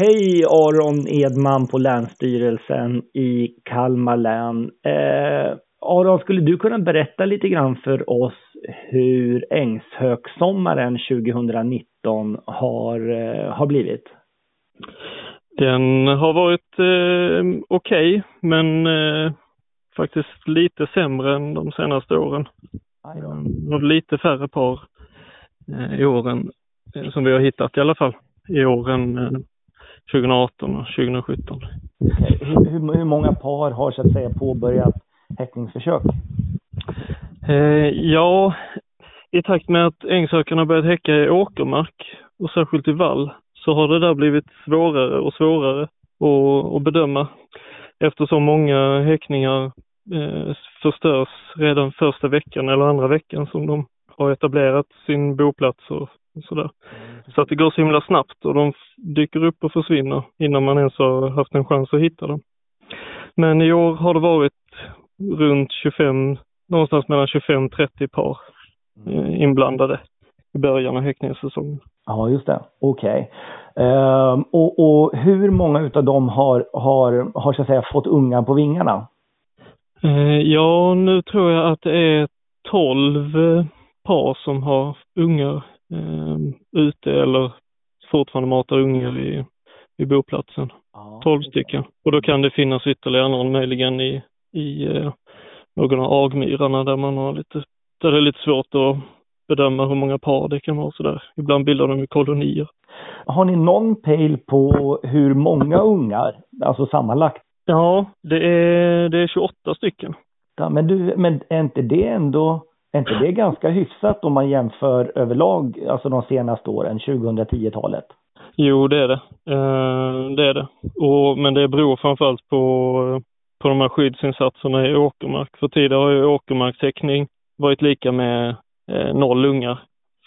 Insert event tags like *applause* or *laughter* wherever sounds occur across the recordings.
Hej Aron Edman på Länsstyrelsen i Kalmar län. Eh, Aron, skulle du kunna berätta lite grann för oss hur Ängshöksommaren 2019 har, eh, har blivit? Den har varit eh, okej, okay, men eh, faktiskt lite sämre än de senaste åren. Och lite färre par eh, i åren eh, som vi har hittat i alla fall i åren 2018 och 2017. Okay. Hur, hur, hur, många par har så att säga påbörjat häckningsförsök? Eh, ja, i takt med att ängshökarna börjat häcka i åkermark och särskilt i vall så har det där blivit svårare och svårare att, att bedöma eftersom många häckningar eh, förstörs redan första veckan eller andra veckan som de har etablerat sin boplats och sådär. Så att det går så himla snabbt och de dyker upp och försvinner innan man ens har haft en chans att hitta dem. Men i år har det varit runt 25, någonstans mellan 25-30 par eh, inblandade i början av häckningssäsongen. Ja, just det. Okej. Okay. Ehm, och, och, hur många utav dem har, har, har så att säga fått unga på vingarna? Eh, ja, nu tror jag att det är 12 par som har ungar eh, ute eller fortfarande matar ungar i, i boplatsen. Ja, 12 stycken. Och då kan det finnas ytterligare någon möjligen i, i eh, någon av agmyrarna där man har lite, där det är lite svårt att bedöma hur många par det kan vara sådär. Ibland bildar de ju kolonier. Har ni någon pejl på hur många ungar, alltså sammanlagt? Ja, det är, det är 28 stycken. Ja, men du, men är inte det ändå är inte det ganska hyfsat om man jämför överlag, alltså de senaste åren, 2010-talet? Jo, det är det. Eh, det är det. Och, men det beror framförallt på, på de här skyddsinsatserna i åkermark. För tidigare har ju åkermarkstäckning varit lika med eh, noll ungar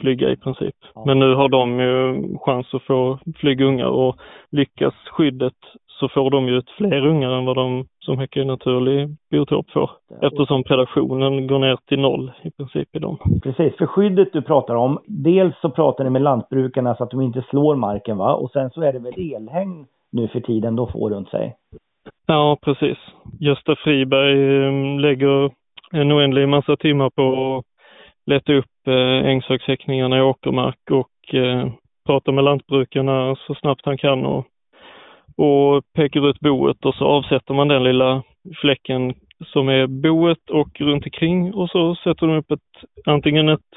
flyga i princip. Ja. Men nu har de ju chans att få flyga ungar och lyckas skyddet så får de ju ut fler ungar än vad de som häckar i naturlig biotop får. Eftersom predationen går ner till noll i princip i dem. Precis, för skyddet du pratar om, dels så pratar ni med lantbrukarna så att de inte slår marken va? Och sen så är det väl elhägn nu för tiden de får runt sig? Ja, precis. Gösta Friberg ehm, lägger en oändlig massa timmar på att leta upp eh, ängshögshäckningarna i åkermark och eh, prata med lantbrukarna så snabbt han kan och och pekar ut boet och så avsätter man den lilla fläcken som är boet och runt omkring och så sätter de upp ett, antingen ett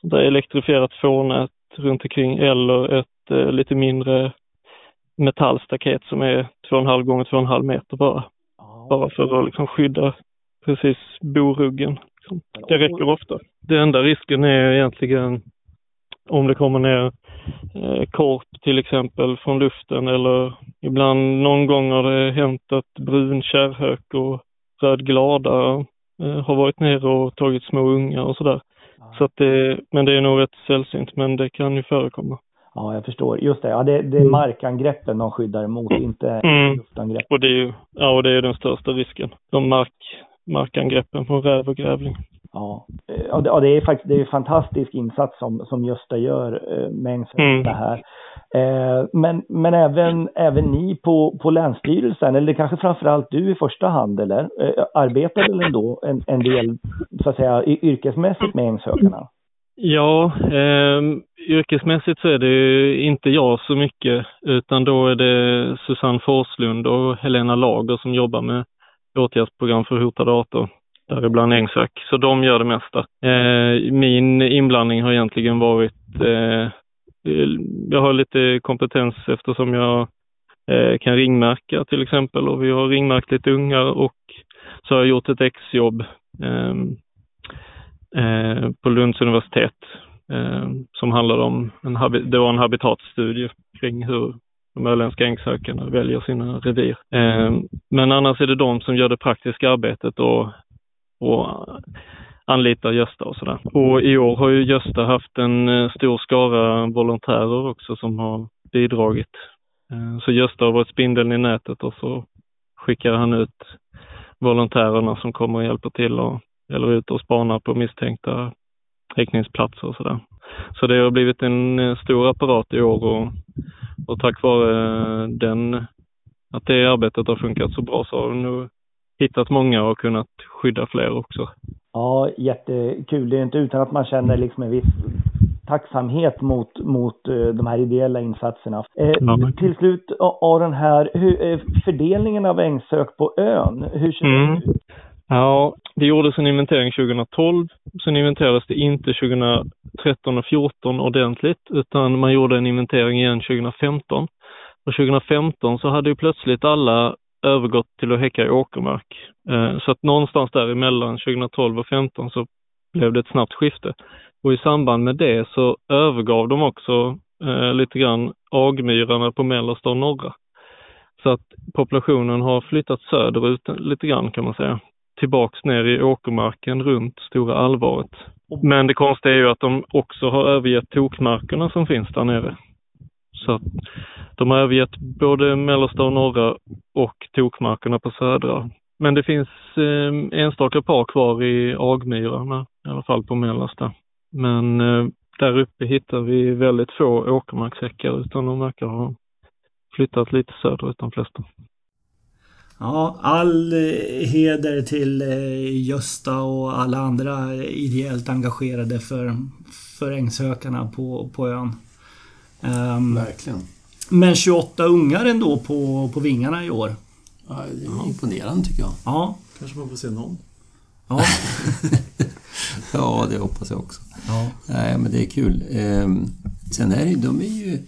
sånt där elektrifierat fårnät runt omkring eller ett eh, lite mindre metallstaket som är 2,5 gånger 2,5 meter bara. Oh. Bara för att liksom skydda precis boruggen. Det räcker ofta. Det enda risken är egentligen om det kommer ner eh, korp till exempel från luften eller ibland någon gång har det hänt att brun kärrhök och röd glada eh, har varit nere och tagit små ungar och sådär. Ja. Så att det, men det är nog rätt sällsynt, men det kan ju förekomma. Ja, jag förstår. Just det, ja, det, det är mm. markangreppen de skyddar emot, inte mm. luftangrepp. Och det är ju, ja, och det är den största risken. De mark, markangreppen från räv och grävling. Ja, ja det är faktiskt det är en fantastisk insats som, som Gösta gör eh, med mm. det här. Eh, men, men även, även ni på, på Länsstyrelsen, eller kanske framförallt du i första hand, eller eh, arbetar väl ändå en, en del, så att säga, yrkesmässigt med ängshökarna? Ja, eh, yrkesmässigt så är det inte jag så mycket, utan då är det Susanne Forslund och Helena Lager som jobbar med åtgärdsprogram för hotade arter däribland ängshök. Så de gör det mesta. Eh, min inblandning har egentligen varit, eh, jag har lite kompetens eftersom jag eh, kan ringmärka till exempel och vi har ringmärkt lite ungar och så har jag gjort ett exjobb ehm, eh, på Lunds universitet ehm, som handlade om, en, det var en habitatstudie kring hur de öländska ängshökarna väljer sina revir. Ehm, men annars är det de som gör det praktiska arbetet och och anlitar Gösta och sådär. Och i år har ju Gösta haft en eh, stor skara volontärer också som har bidragit. Eh, så Gösta har varit spindeln i nätet och så skickar han ut volontärerna som kommer och hjälper till och, eller ut och spanar på misstänkta häckningsplatser och sådär. Så det har blivit en eh, stor apparat i år och, och tack vare den, att det arbetet har funkat så bra så har det nog hittat många och kunnat skydda fler också. Ja, jättekul. Det är inte utan att man känner liksom en viss tacksamhet mot, mot uh, de här ideella insatserna. Eh, ja, till slut, Aron här, hur, eh, fördelningen av ängssök på ön, hur ser mm. det ut? Ja, det gjordes en inventering 2012. Sen inventerades det inte 2013 och 2014 ordentligt, utan man gjorde en inventering igen 2015. Och 2015 så hade ju plötsligt alla övergått till att häcka i åkermark. Eh, så att någonstans däremellan 2012 och 2015 så blev det ett snabbt skifte. Och i samband med det så övergav de också eh, lite grann agmyrarna på mellersta och norra. Så att populationen har flyttat söderut lite grann kan man säga. Tillbaks ner i åkermarken runt Stora Alvaret. Men det konstiga är ju att de också har övergett tokmarkerna som finns där nere. Så att de har övergett både mellersta och norra och tokmarkerna på södra. Men det finns eh, enstaka par kvar i agmyrarna, i alla fall på mellersta. Men eh, där uppe hittar vi väldigt få åkermarkshäckar utan de verkar ha flyttat lite söderut de flesta. Ja, all eh, heder till eh, Gösta och alla andra eh, ideellt engagerade för, för ängshökarna på, på ön. Um, Verkligen. Men 28 ungar ändå på, på vingarna i år. Ja, det är imponerande tycker jag. Ja. Kanske man får se någon. Ja. *laughs* ja, det hoppas jag också. Ja. Nej, men det är kul. Ehm, sen är det, de är ju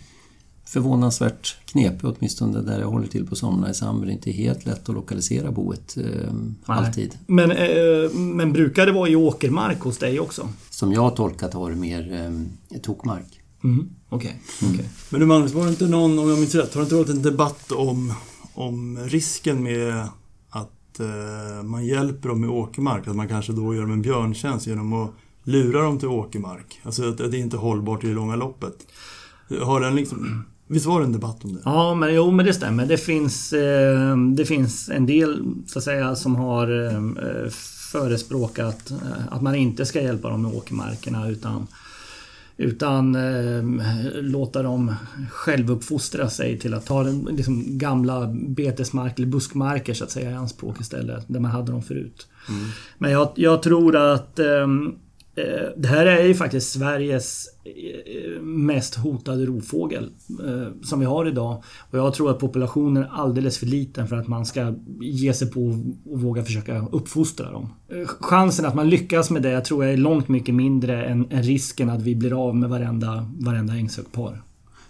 förvånansvärt knepiga, åtminstone där jag håller till på somrarna i Sandberg. Det är inte helt lätt att lokalisera boet eh, alltid. Men, eh, men brukar det vara i åkermark hos dig också? Som jag har tolkat har det mer eh, tokmark. Mm. Okej. Okay. Mm. okay. Men du Magnus, var det inte någon, om jag minns rätt, har det inte varit en debatt om, om risken med att eh, man hjälper dem med åkermark? Att man kanske då gör dem en björntjänst genom att lura dem till åkermark? Alltså att, att det är inte är hållbart i det långa loppet. Har den liksom... Visst var det en debatt om det? Ja, men, jo, men det stämmer. Det finns, eh, det finns en del så att säga som har eh, förespråkat eh, att man inte ska hjälpa dem med åkermarkerna utan utan eh, låta dem självuppfostra sig till att ta liksom, gamla betesmark eller buskmarker så att säga i anspråk istället. Där man hade dem förut. Mm. Men jag, jag, tror att Eh, Eh, det här är ju faktiskt Sveriges eh, mest hotade rovfågel eh, som vi har idag. Och jag tror att populationen är alldeles för liten för att man ska ge sig på och våga försöka uppfostra dem. Chansen att man lyckas med det tror jag är långt mycket mindre än, risken att vi blir av med varenda, varenda ängshögpar.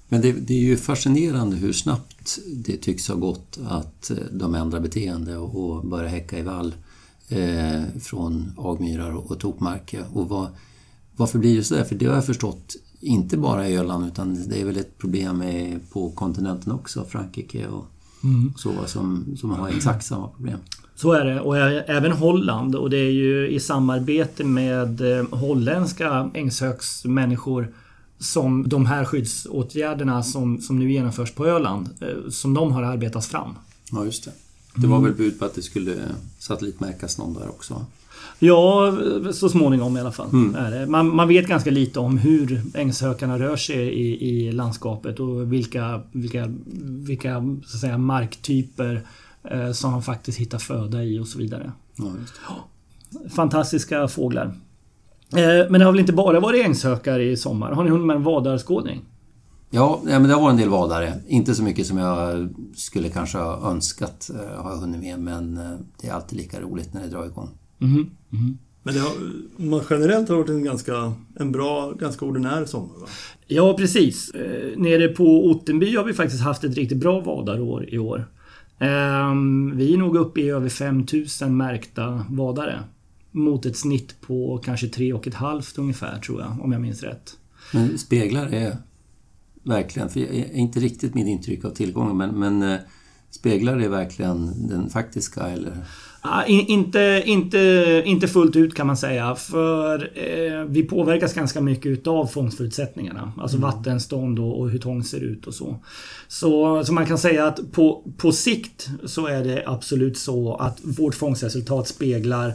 Men det, det, är ju fascinerande hur snabbt det tycks ha gått att de ändrar beteende och börjar häcka i vall eh, från agmyrar och, och tokmarker. Och vad, varför blir det sådär? För det har jag förstått, inte bara i Öland utan det är väl ett problem med, på kontinenten också, Frankrike och mm. så, som, som har exakt samma problem. Så är det och även Holland och det är ju i samarbete med eh, holländska ängshöksmänniskor som de här skyddsåtgärderna som, som nu genomförs på Öland, eh, som de har arbetats fram. Ja, just det. Det var mm. väl bud på att det skulle satellitmärkas någon där också? Ja, så småningom i alla fall. Mm. Man, man, vet ganska lite om hur ängshökarna rör sig i, i landskapet och vilka, vilka, vilka så att säga, marktyper eh, som de faktiskt hittar föda i och så vidare. Ja, Fantastiska fåglar. Eh, men det har väl inte bara varit ängshökar i sommar? Har ni hunnit med en vadarskådning? Ja, men det har varit en del vadare. Inte så mycket som jag skulle kanske ha önskat eh, har jag hunnit med, men eh, det är alltid lika roligt när det drar igång. Mm. Mm. Men det har, man generellt har varit en ganska en bra, ganska ordinär sommar va? Ja, precis. Eh, nere på Ottenby har vi faktiskt haft ett riktigt bra vadarår i år. Eh, vi är nog uppe i över 5000 märkta vadare. Mot ett snitt på kanske 3,5 ungefär tror jag, om jag minns rätt. Men speglar är verkligen, för jag är inte riktigt mitt intryck av tillgången, men, men eh, speglar det verkligen den faktiska eller? Ah, inte, inte, inte fullt ut kan man säga. För eh, vi påverkas ganska mycket utav fångstförutsättningarna. Alltså mm. vattenstånd och, och hur tång ser ut och så. Så, så man kan säga att på, på sikt så är det absolut så att vårt fångstresultat speglar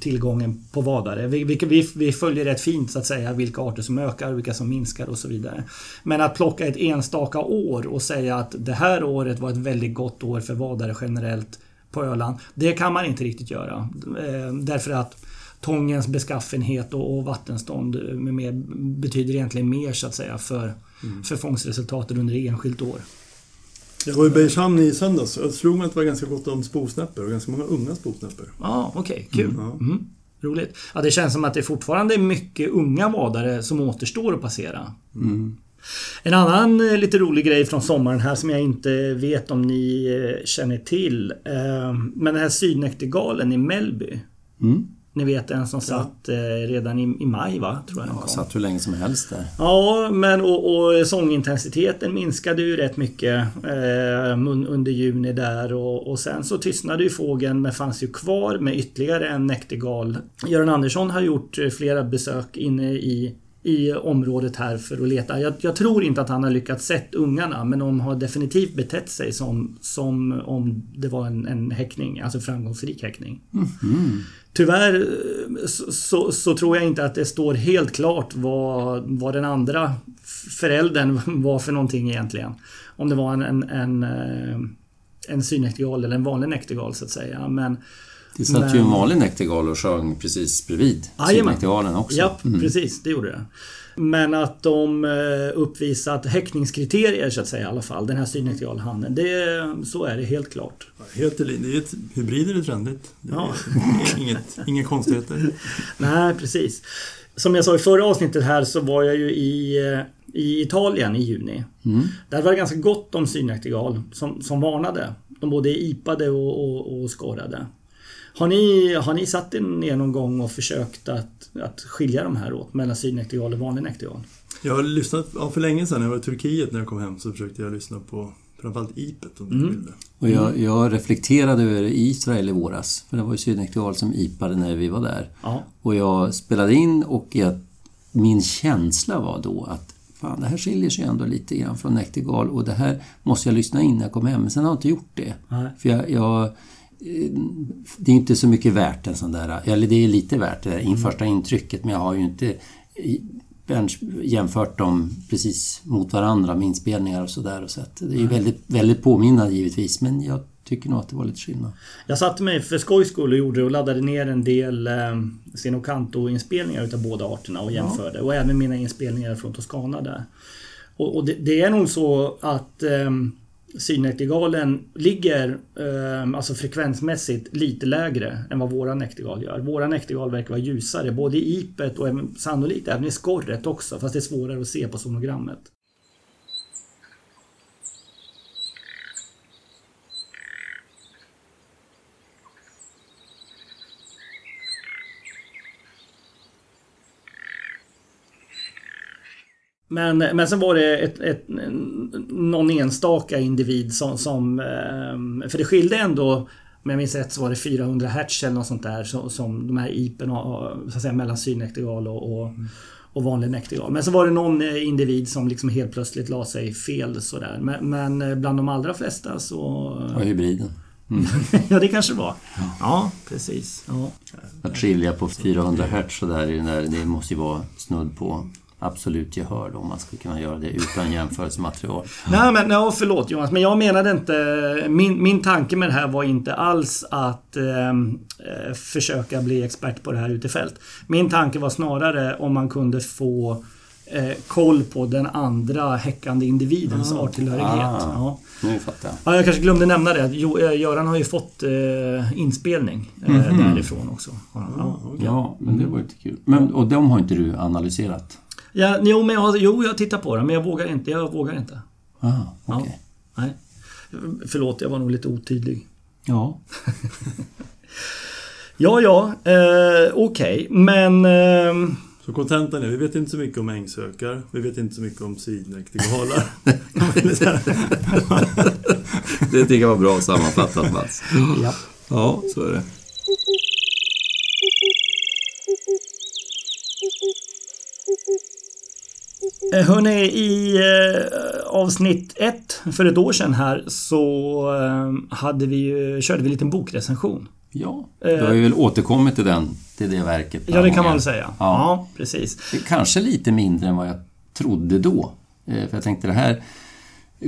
tillgången på vadare. Vi, vi, vi, följer rätt fint så att säga vilka arter som ökar, vilka som minskar och så vidare. Men att plocka ett enstaka år och säga att det här året var ett väldigt gott år för vadare generellt på Öland. Det kan man inte riktigt göra. Eh, därför att tångens beskaffenhet och, vattenstånd med mer, betyder egentligen mer så att säga för, mm. för fångstresultaten under enskilt år. Jag var i Bergshamn i söndags och slog mig att det var ganska gott om sposnäppor och ganska många unga sposnäppor. Ja, okej. Okay, kul. Mm, mm. Roligt. Ja, det känns som att det fortfarande är mycket unga vadare som återstår att passera. Mm. En annan eh, lite rolig grej från sommaren här som jag inte vet om ni eh, känner till. Eh, men den här sydnäktergalen i Mellby. Mm. Ni vet en som satt eh, redan i, i, maj va? Tror jag ja, kom. satt hur länge som helst där. Ja, men och, och sångintensiteten minskade ju rätt mycket eh, under juni där och, och sen så tystnade ju fågeln men fanns ju kvar med ytterligare en näktergal. Göran Andersson har gjort eh, flera besök inne i i området här för att leta. Jag, jag, tror inte att han har lyckats sett ungarna men de har definitivt betett sig som, som om det var en, en häckning, alltså framgångsrik häckning. Mm. Tyvärr så, så, så, tror jag inte att det står helt klart vad, vad den andra föräldern *laughs* var för någonting egentligen. Om det var en, en, en, eh, en synektigal eller en vanlig nektigal så att säga. Men det satt men... ju en vanlig näktergal och sjöng precis bredvid sydnäktergalen också. Ja, mm. precis. Det gjorde det. Men att de eh, uppvisat häckningskriterier så att säga i alla fall. Den här sydnäktergalhannen. Det, så är det helt klart. Helt det är ett, hybrider är trendigt. Det är ja. *laughs* inget, inga konstigheter. *laughs* Nej, precis. Som jag sa i förra avsnittet här så var jag ju i, eh, i Italien i juni. Mm. Där var det ganska gott om sydnäktergal som, som varnade. De både ipade och, och, och skorrade. Har ni, har ni satt er ner någon gång och försökt att, att skilja de här åt mellan sydnektial och vanlig nektial? Jag har lyssnat, ja, för länge sedan när jag var i Turkiet när jag kom hem så försökte jag lyssna på framförallt ipet om mm. Bilder. Och jag, jag, reflekterade över Israel i våras, för det var ju sydnektial som ipade när vi var där. Ja. Och jag spelade in och jag, min känsla var då att fan, det här skiljer sig ändå lite grann från nektigal och det här måste jag lyssna in när jag kom hem. Men sen har jag inte gjort det. Nej. För jag, jag det är inte så mycket värt en sån där, eller det är lite värt det in, första intrycket men jag har ju inte jämfört dem precis mot varandra med inspelningar och sådär sett. Det är ju väldigt, väldigt påminnande givetvis men jag tycker nog att det var lite skillnad. Jag satte mig för skojs skull och gjorde och laddade ner en del eh, Senocanto-inspelningar utav båda arterna och jämförde. Ja. Och även mina inspelningar från Toscana där. Och, och det, det, är nog så att eh, Sydnäktergalen ligger eh, alltså frekvensmässigt lite lägre än vad våra näktergal gör. Våra näktergal verkar vara ljusare både i ipet och även, sannolikt även i skorret också fast det är svårare att se på sonogrammet. Men, men sen var det ett, ett, någon enstaka individ som, som... Ehm, för det skilde ändå, om jag minns rätt så var det 400 hertz eller något sånt där som, som de här IPen så att säga mellan synnektergal och, och, och vanlig nektergal. Men så var det någon eh, individ som liksom helt plötsligt la sig fel sådär. Men, men eh, bland de allra flesta så... Ja, hybriden. Mm. *laughs* ja, det kanske var. Ja, ja precis. Ja. Att skilja på 400 hertz sådär, det måste ju vara snudd på absolut gehör då, om man ska kunna göra det utan jämförelsematerial. *laughs* Nej men no, förlåt Jonas, men jag menade inte... Min, min tanke med det här var inte alls att ehm, eh, försöka bli expert på det här ute i fält. Min tanke var snarare om man kunde få eh, koll på den andra häckande individens ah. arttillhörighet. Ah. Ja. Nu fattar jag. Ja, jag kanske glömde nämna det. Eh, Göran har ju fått eh, inspelning eh, mm -hmm. därifrån också. Ja, ja, ja, men det var inte kul. Men, och de har inte du analyserat? Ja, jo, men jag, jo, jag tittar på den men jag vågar inte. Jag vågar inte. Aha, okay. ja, nej. Förlåt, jag var nog lite otydlig. Ja. *laughs* ja, ja. Eh, Okej, okay. men... Eh, så kontentan är, vi vet inte så mycket om ängsökar, vi vet inte så mycket om sydnäktergalar. *laughs* det tycker jag var bra sammanfattat Mats. Ja. ja, så är det. Eh, hörni, i eh, avsnitt ett för ett år sedan här så eh, hade vi ju, körde vi en liten bokrecension. Ja, du har ju väl återkommit till, den, till det verket. Ja, det kan man väl säga. Ja, ja precis. Kanske lite mindre än vad jag trodde då. För jag tänkte det här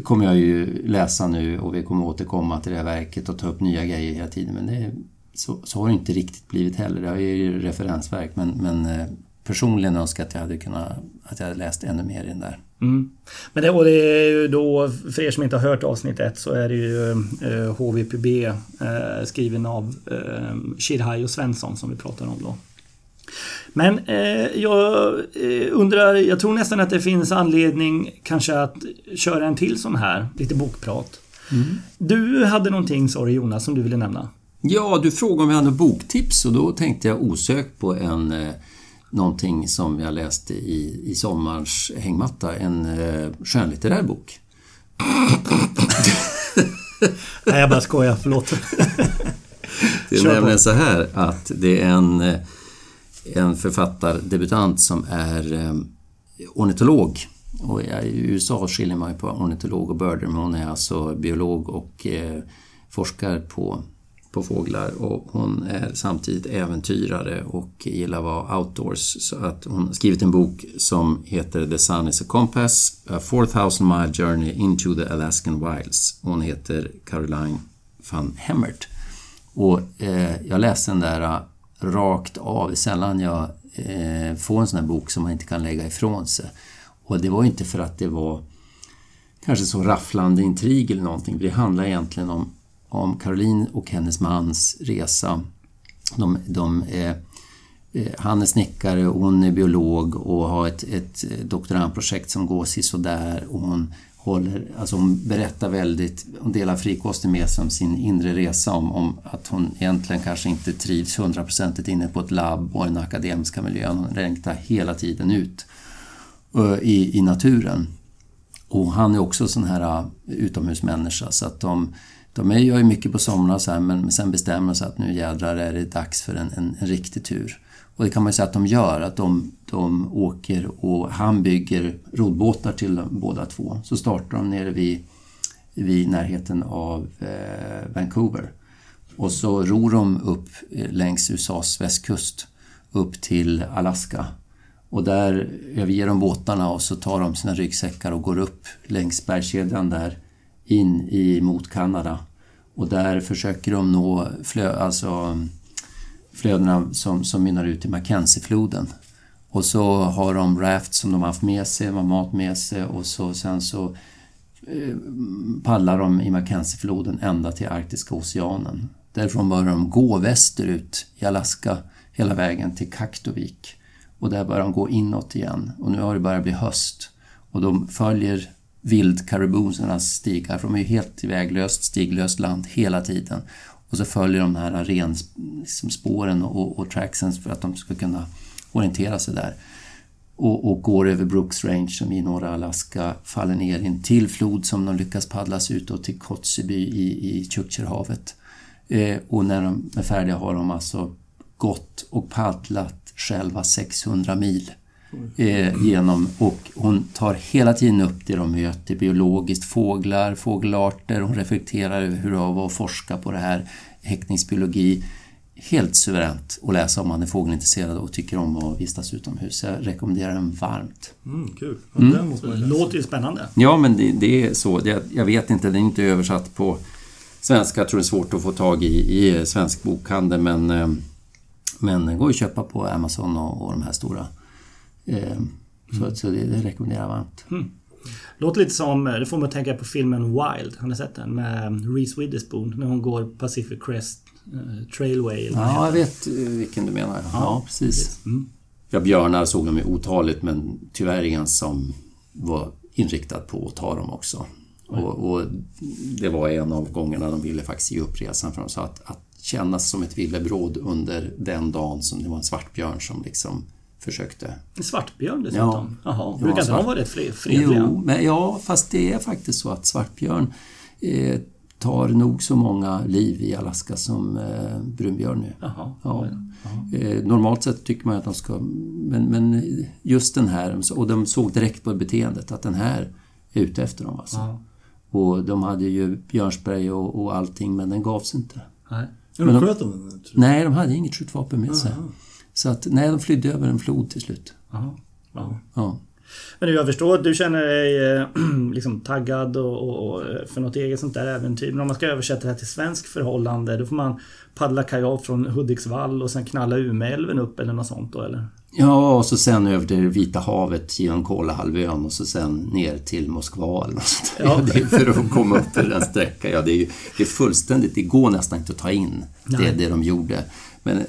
kommer jag ju läsa nu och vi kommer återkomma till det här verket och ta upp nya grejer hela tiden. Men det, så, så har det inte riktigt blivit heller. Det är ju referensverk men, men personligen önskar jag att jag hade kunnat att jag hade läst ännu mer i den där. Mm. Men det, och det är ju då, för er som inte har hört avsnitt 1 så är det ju eh, HVPB eh, skriven av eh, Shirhayo Svensson som vi pratar om då. Men eh, jag eh, undrar, jag tror nästan att det finns anledning kanske att köra en till sån här, lite bokprat. Mm. Du hade någonting, sa du Jonas, som du ville nämna? Ja, du frågade om vi hade boktips och då tänkte jag osökt på en eh, någonting som jag läste i, i sommarens hängmatta, en eh, skönlitterär bok. Nej, jag bara skojar, förlåt. *laughs* det är nämligen så här att det är en eh, en författardebutant som är eh, ornitolog. Och I USA skiljer man ju på ornitolog och birder, men hon är alltså biolog och eh, forskar på, på fåglar. Och hon är samtidigt äventyrare och gillar att vara outdoors. Så att hon har skrivit en bok som heter The Sun is a Compass, A 4000 mile journey into the Alaskan wilds. Hon heter Caroline van Hemmert. Och eh, jag läste den där eh, rakt av. Sällan jag eh, får en sån här bok som man inte kan lägga ifrån sig. Och det var inte för att det var kanske så rafflande intrig eller någonting. Det handlar egentligen om, om Caroline och hennes mans resa. De, de eh, eh han är snickare och hon är biolog och har ett, ett eh, doktorandprojekt som går sådär och hon håller, alltså hon berättar väldigt, hon delar frikostigt med sig om sin inre resa om, om att hon egentligen kanske inte trivs hundraprocentigt inne på ett labb och den akademiska miljön. Hon längtar hela tiden ut uh, i, i naturen. Och han är också sån här uh, utomhusmänniska så att de, de är, gör ju mycket på somrarna så här, men sen bestämmer de sig att nu jädrar är det dags för en, en, en riktig tur. Och det kan man ju säga att de gör, att de, de åker och han bygger roddbåtar till dem, båda två. Så startar de nere vid, vid närheten av eh, Vancouver. Och så ror de upp eh, längs USAs västkust upp till Alaska. Och där överger de båtarna och så tar de sina ryggsäckar och går upp längs bergskedjan där in i, mot Kanada. Och där försöker de nå flö, alltså flödena som, som mynnar ut i Mackenziefloden. Och så har de raft som de har haft med sig, de har mat med sig och så, sen så eh, paddlar de i Mackenziefloden ända till Arktiska oceanen. Därifrån börjar de gå västerut i Alaska hela vägen till Kaktovik. Och där börjar de gå inåt igen. Och nu har det börjat bli höst. Och de följer vildkaribousernas stigar, för de är ju helt väglöst, stiglöst land hela tiden. Och så följer de här ren, liksom och, och tracksen för att de ska kunna orientera sig där. Och, och, går över Brooks Range som i norra Alaska, faller ner i en till flod som de lyckas paddla sig och till Kotzebue i, i Chukcherhavet. Eh, och när de är färdiga har de alltså gått och paddlat själva 600 mil eh, genom och hon tar hela tiden upp det de möter biologiskt, fåglar, fågelarter, hon reflekterar över hur det var att forska på det här, häckningsbiologi. Helt suveränt att läsa om man är fågelintresserad och tycker om att vistas utomhus. Jag rekommenderar den varmt. Mm, kul! Mm. Den måste man Låter ju spännande. Ja, men det, det är så. Det, jag vet inte, den är inte översatt på svenska. Jag tror det är svårt att få tag i i svensk bokhandel men, eh, men den går att köpa på Amazon och, och de här stora Mm. Så, så det, det rekommenderar jag varmt. Mm. Låter lite som, det får mig att tänka på filmen Wild. Har ni sett den? Med Reese Witherspoon. När hon går Pacific Crest uh, Trailway. Eller ja, jag vet eh, vilken du menar. Ja, ja precis. Mm. Ja, björnar såg de ju otaligt men tyvärr ingen som var inriktad på att ta dem också. Och, och, det var en av gångerna de ville faktiskt ge upp resan för de sa att, att kännas som ett villebråd under den dagen som det var en svartbjörn som liksom försökte. Svartbjörn dessutom? Ja. Jaha, brukar ja, inte de vara rätt fredliga? Jo, men, ja, fast det är faktiskt så att svartbjörn eh, tar nog så många liv i Alaska som eh, brunbjörn nu. Jaha, ja. Eh, normalt sett tycker man att de ska... Men, men just den här, och de såg direkt på beteendet att den här är ute efter dem. Alltså. Och de hade ju björnspray och, och allting men den gavs inte. Nej. Men de sköt dem? Nej, de hade inget skjutvapen med sig. Så att, nej, de flydde över en flod till slut. Aha. Ja. Ja. Men jag förstår att du känner dig eh, *clears throat* liksom taggad och, och, och för något eget sånt där äventyr. Men om man ska översätta det här till svensk förhållande då får man paddla kajak från Hudiksvall och sen knalla Umeälven upp eller något sånt då eller? Ja, och så sen över till Vita havet genom Kolahalvön och så sen ner till Moskva eller något sånt där. Ja. *laughs* Det är för att komma upp för den sträckan. Ja, det är ju det är fullständigt, det går nästan inte att ta in det, Nej. det de gjorde. Men eh,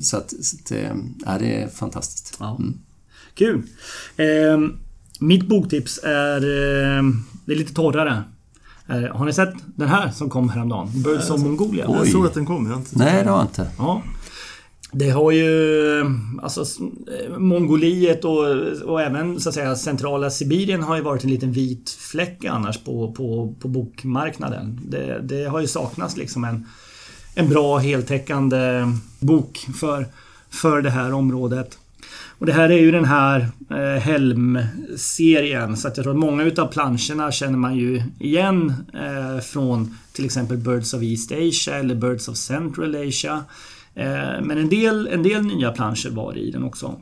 så att, så att eh, ja, det är fantastiskt. Ja. Kul! Eh, mitt boktips är, eh, det är lite torrare. Eh, har ni sett den här som kom häromdagen? Birds of Mongolia? Jag såg att den kom, jag inte Nej, det har jag inte. Ja. Det har ju alltså Mongoliet och, och även så att säga centrala Sibirien har ju varit en liten vit fläck annars på, på, på bokmarknaden. Det, det har ju saknats liksom en, en bra heltäckande bok för, för det här området. Och det här är ju den här eh, Helm-serien så att jag tror att många utav planscherna känner man ju igen eh, från till exempel Birds of East Asia eller Birds of Central Asia. Eh, men en del, en del nya planscher var i den också.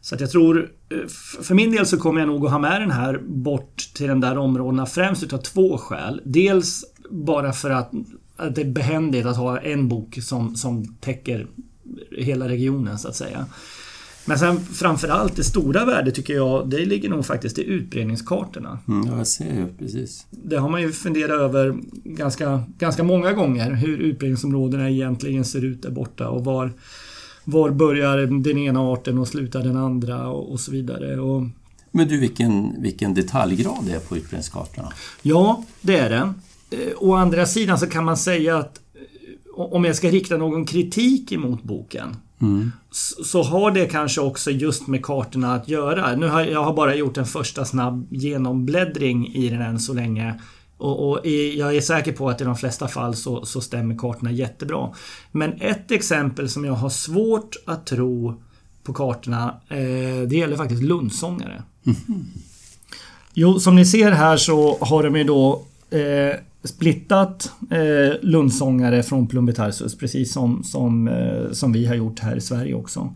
Så att jag tror, eh, för min del så kommer jag nog att ha med den här bort till de där områdena främst utav två skäl. Dels bara för att, att det är behändigt att ha en bok som, som täcker hela regionen så att säga. Men sen framförallt det stora värdet tycker jag, det ligger nog faktiskt i utbredningskartorna. Mm, ja, jag ser ju precis. Det har man ju funderat över ganska, ganska många gånger. Hur utbredningsområdena egentligen ser ut där borta och var, var börjar den ena arten och slutar den andra och, och så vidare. Och, Men du, vilken, vilken detaljgrad det är på utbredningskartorna? ja, det är det. Eh, Å andra sidan så kan man säga att eh, om jag ska rikta någon kritik emot boken så så har det kanske också just med kartorna att göra. Nu har jag har bara gjort en första snabb genombläddring i den än så länge. Och, och i- jag är säker på att i de flesta fall så, så stämmer kartorna jättebra. Men ett exempel som jag har svårt att tro på kartorna, eh, det gäller faktiskt Lundsångare. Jo, som ni ser här så har de ju då eh, splittat eh, Lundsångare från Plumbetarsus precis som, som, eh, som vi har gjort här i Sverige också.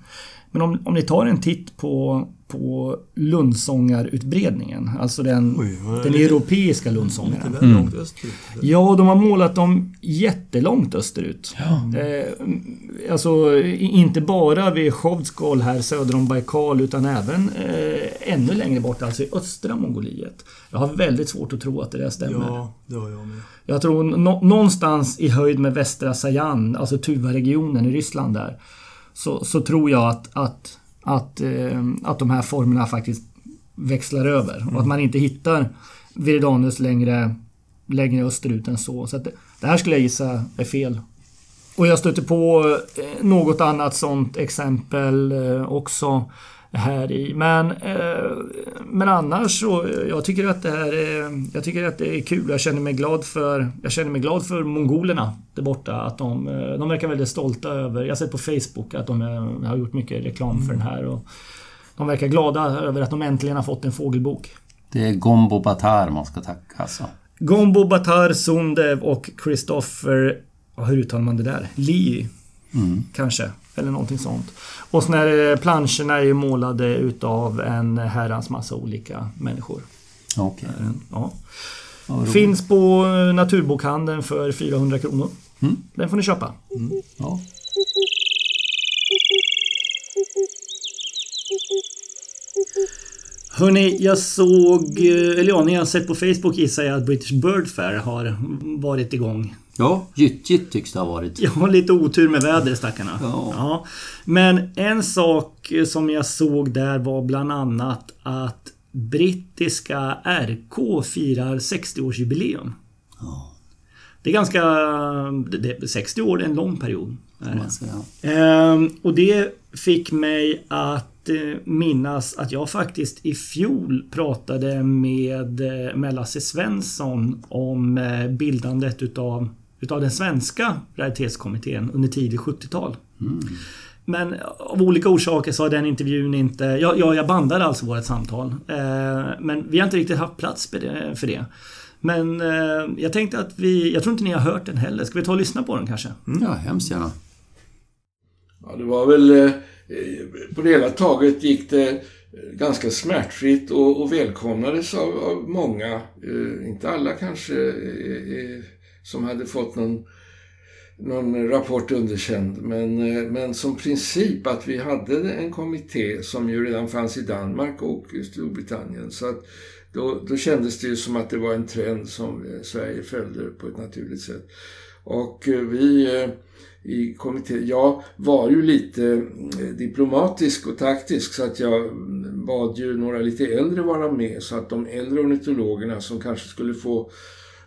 Men om, om ni tar en titt på, på Lundsångarutbredningen, alltså den, Oj, den det? europeiska Lite Lundsångaren. österut. Ja, de har målat dem jättelångt österut. Eh, alltså inte bara vid Chovdskol här söder om Baikal utan även eh, ännu längre bort, alltså i östra Mongoliet. Jag har väldigt svårt att tro att det där stämmer. Ja, det har jag med. Jag tror nå- någonstans i höjd med västra Sajan, alltså Tuva-regionen i Ryssland där. Så, så tror jag att, att, att, eh, att de här formerna faktiskt växlar över. Och att man inte hittar Viridanus längre, längre österut än så. Så att det, det här skulle jag gissa är fel. Och jag stöter på eh, något annat sånt exempel eh, också här i. Men, eh, men annars så, jag tycker att det här är, jag tycker att det är kul. Jag känner mig glad för, jag känner mig glad för mongolerna där borta. Att de, eh, de verkar väldigt stolta över, jag har sett på Facebook att de eh, har gjort mycket reklam för den här. Och de verkar glada över att de äntligen har fått en fågelbok. Det är Gombo Batar man ska tacka alltså. Gombo Batar Sundev och Christopher, hur uttalar man det där? Lee Kanske, eller någonting sånt. Och så eh, planscherna är ju målade utav en herrans massa olika människor. Okej. Ja. vad roligt. Finns på eh, Naturbokhandeln för 400 kronor. Den får ni köpa. Ja. Hörni, jag såg, eh, eller ja, ni har sett på Facebook gissar jag att British Bird Fair har varit igång. Ja, gyttjigt tycks det ha varit. Jag har lite otur med vädret stackarna. Ja. Men en sak som jag såg där var bland annat att brittiska RK firar 60-årsjubileum. Ja, Det är ganska... Det, det, 60 år är en lång period. det. Ehm, och det fick mig att eh, minnas att jag faktiskt i fjol pratade med, eh, med Lasse Svensson om eh, bildandet utav, utav den svenska raritetskommittén under tidigt 70-tal. Men av olika orsaker så har den intervjun inte... Ja, ja jag bandade alltså vårt samtal. Eh, men vi har inte riktigt haft plats för det. Men eh, jag tänkte att vi, jag tror inte ni har hört den heller. Ska vi ta och lyssna på den kanske? Mm. Ja, hemskt gärna. Ja, det var väl eh, på det hela taget gick det ganska smärtfritt och, och välkomnades av, av många. Eh, inte alla kanske eh, som hade fått någon, någon rapport underkänd. Men, eh, men som princip att vi hade en kommitté som ju redan fanns i Danmark och i Storbritannien. Så att då, då kändes det ju som att det var en trend som eh, Sverige följde på ett naturligt sätt. Och eh, vi i kommittén. Jag var ju lite diplomatisk och taktisk så att jag bad ju några lite äldre vara med så att de äldre ornitologerna som kanske skulle få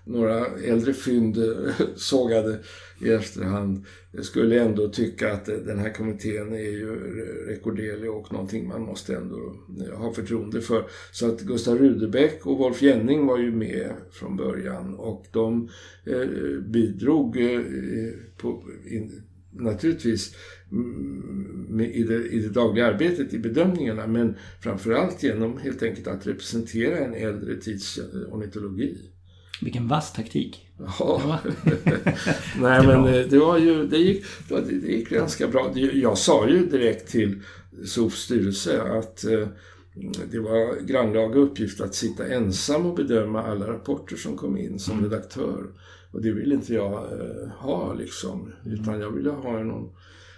några äldre fynd eh, *laughs* sågade i efterhand skulle ändå tycka att eh, den här kommittén är ju rekorderlig och någonting man måste ändå eh, ha förtroende för. Så att Gustav Rudebeck och Wolf Jenning var ju med från början och de bidrog på, in, naturligtvis mm, i det, i det dagliga arbetet, i bedömningarna, men framförallt genom helt enkelt att representera en äldre tids ornitologi. Vilken vass taktik. Ja. *laughs* Nej men eh, det var ju, det gick, det gick ganska bra. Jag sa ju direkt till SOFs styrelse att eh, det var grannlaga uppgift att sitta ensam och bedöma alla rapporter som kom in som mm. redaktör. Och det ville inte jag eh, ha liksom. Utan jag ville ha någon,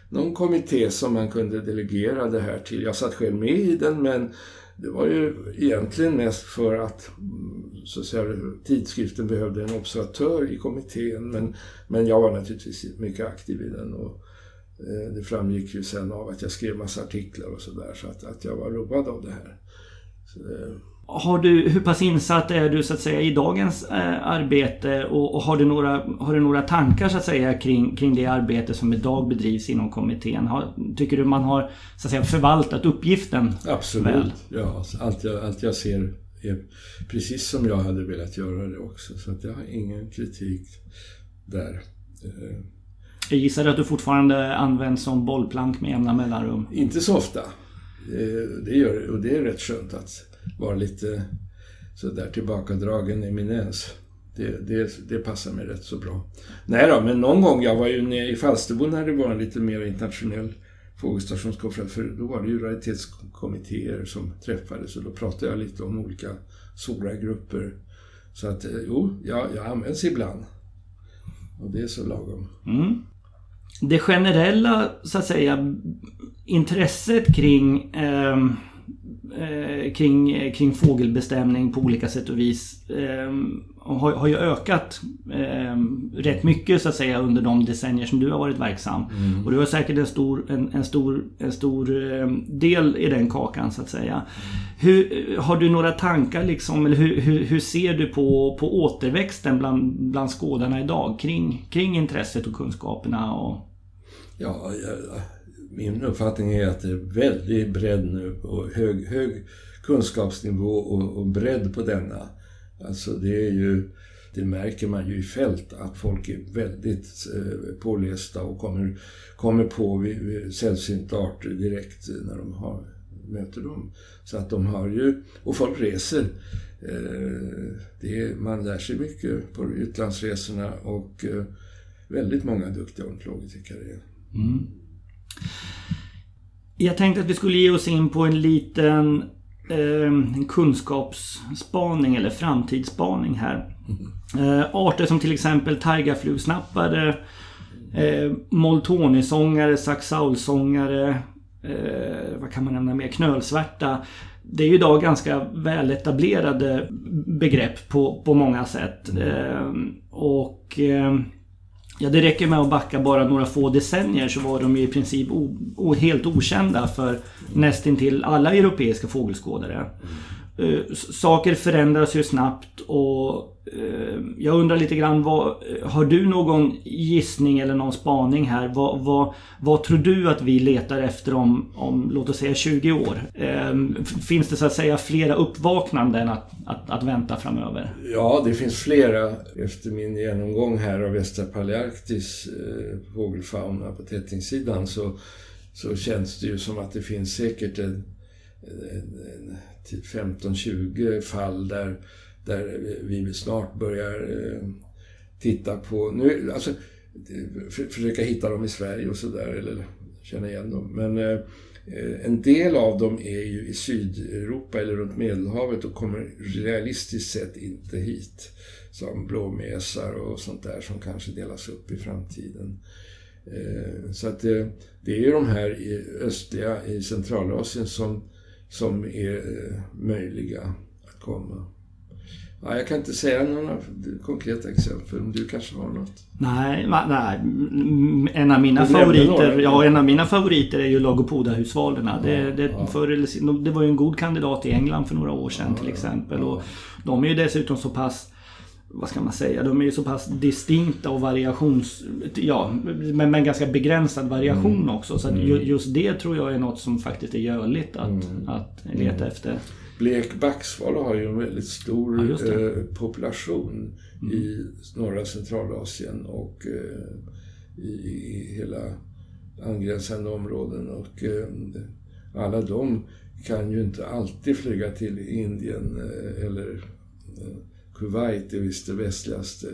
någon kommitté som man kunde delegera det här till. Jag satt själv med i den men det var ju egentligen mest för att, så säga, tidskriften behövde en observatör i kommittén. Men, men jag var naturligtvis mycket aktiv i den. Och, eh, det framgick ju sen av att jag skrev massa artiklar och sådär. Så att, att jag var road av det här. Så, eh, har du, hur pass insatt är du så att säga i dagens eh, arbete och, och, har, du några, har du några tankar så att säga kring, kring det arbete som idag bedrivs inom kommittén? Har, tycker du man har så att säga förvaltat uppgiften Absolut, väl? ja. Allt jag, allt jag ser är precis som jag hade velat göra det också. Så att jag har ingen kritik där. Jag gissar att du fortfarande används som bollplank med jämna mellanrum? Inte så ofta. Det, gör, och det är rätt skönt att vara lite sådär tillbakadragen eminens. Det, det, det passar mig rätt så bra. Nej då, men någon gång, jag var ju nere i Falsterbo när det var en lite mer internationell fågelstationskonferens, för då var det ju raritetskommittéer som träffades och då pratade jag lite om olika stora grupper. Så att, eh, jo, jag, jag används ibland. Och det är så lagom. Mm. Det generella, så att säga, intresset kring eh eh, kring, kring fågelbestämning på olika sätt och vis eh, har, har ju ökat eh, rätt mycket så att säga under de decennier som du har varit verksam. Mm. Och du har säkert en stor, en, en stor, en stor eh, del i den kakan så att säga. Hur, har du några tankar liksom, eller hur, hur, hur, ser du på, på återväxten bland, bland skådarna idag kring, kring intresset och kunskaperna? Och... Ja, jag, min uppfattning är att det är väldigt bredd nu och hög, hög kunskapsnivå och, och bredd på denna. Alltså det är ju, det märker man ju i fält att folk är väldigt eh, pålästa och kommer, kommer på vid, vid sällsynta arter direkt när de har, möter dem. Så att de har ju, och folk reser. Eh, det, man lär sig mycket på utlandsresorna och eh, väldigt många duktiga ornitologer tycker jag det är. Mm. Jag tänkte att vi skulle ge oss in på en liten eh, kunskapsspaning eller framtidsspaning här. Eh, arter som till exempel taigaflugsnappare, eh, moltonisångare, saxaulsångare, eh, vad kan man nämna mer? Knölsvärta. Det är ju idag ganska väletablerade begrepp på, på många sätt. Eh, och eh, Ja, det räcker med att backa bara några få decennier så var de ju i princip helt okända för nästintill alla europeiska fågelskådare. Eh, saker förändras ju snabbt och eh, jag undrar lite grann vad, eh, Har du någon gissning eller någon spaning här? Vad, vad, vad tror du att vi letar efter om, om låt oss säga 20 år? Ehm, finns det så att säga flera uppvaknanden att, att, att, vänta framöver? Ja, det finns flera. Efter min genomgång här av västra Palearktis fågelfauna på tättingssidan så, så känns det ju som att det finns säkert en, en, en 15-20 fall där där vi snart börjar eh, titta på, nu, alltså försöka hitta dem i Sverige och sådär, eller känna igen dem. Men eh, eh, en del av dem är ju i Sydeuropa eller runt Medelhavet och kommer realistiskt sett inte hit. Som blåmesar och sånt där som kanske delas upp i framtiden. Så att det, det är ju de här i östliga, i Centralasien som, som är eh, möjliga att komma. Ja, jag kan inte säga några konkreta exempel, men du kanske har något? Nej, nej. En av mina favoriter ja, en av mina favoriter är ju Lagopoda-husvalerna. Det, det, ja. det var ju en god kandidat i England för några år sedan ja, till exempel. Och de är ju dessutom så pass vad ska man säga, de är ju så pass distinkta och variations... Ja, men med ganska begränsad variation mm. också. Så mm. just det tror jag är något som faktiskt är görligt att, mm. att leta mm. efter. Blek backsval har ju en väldigt stor ja, eh, population mm. i norra Centralasien och eh, i, i, hela angränsande områden. Och eh, alla de kan ju inte alltid flyga till Indien eh, eller eh, Kuwait är visst det västligaste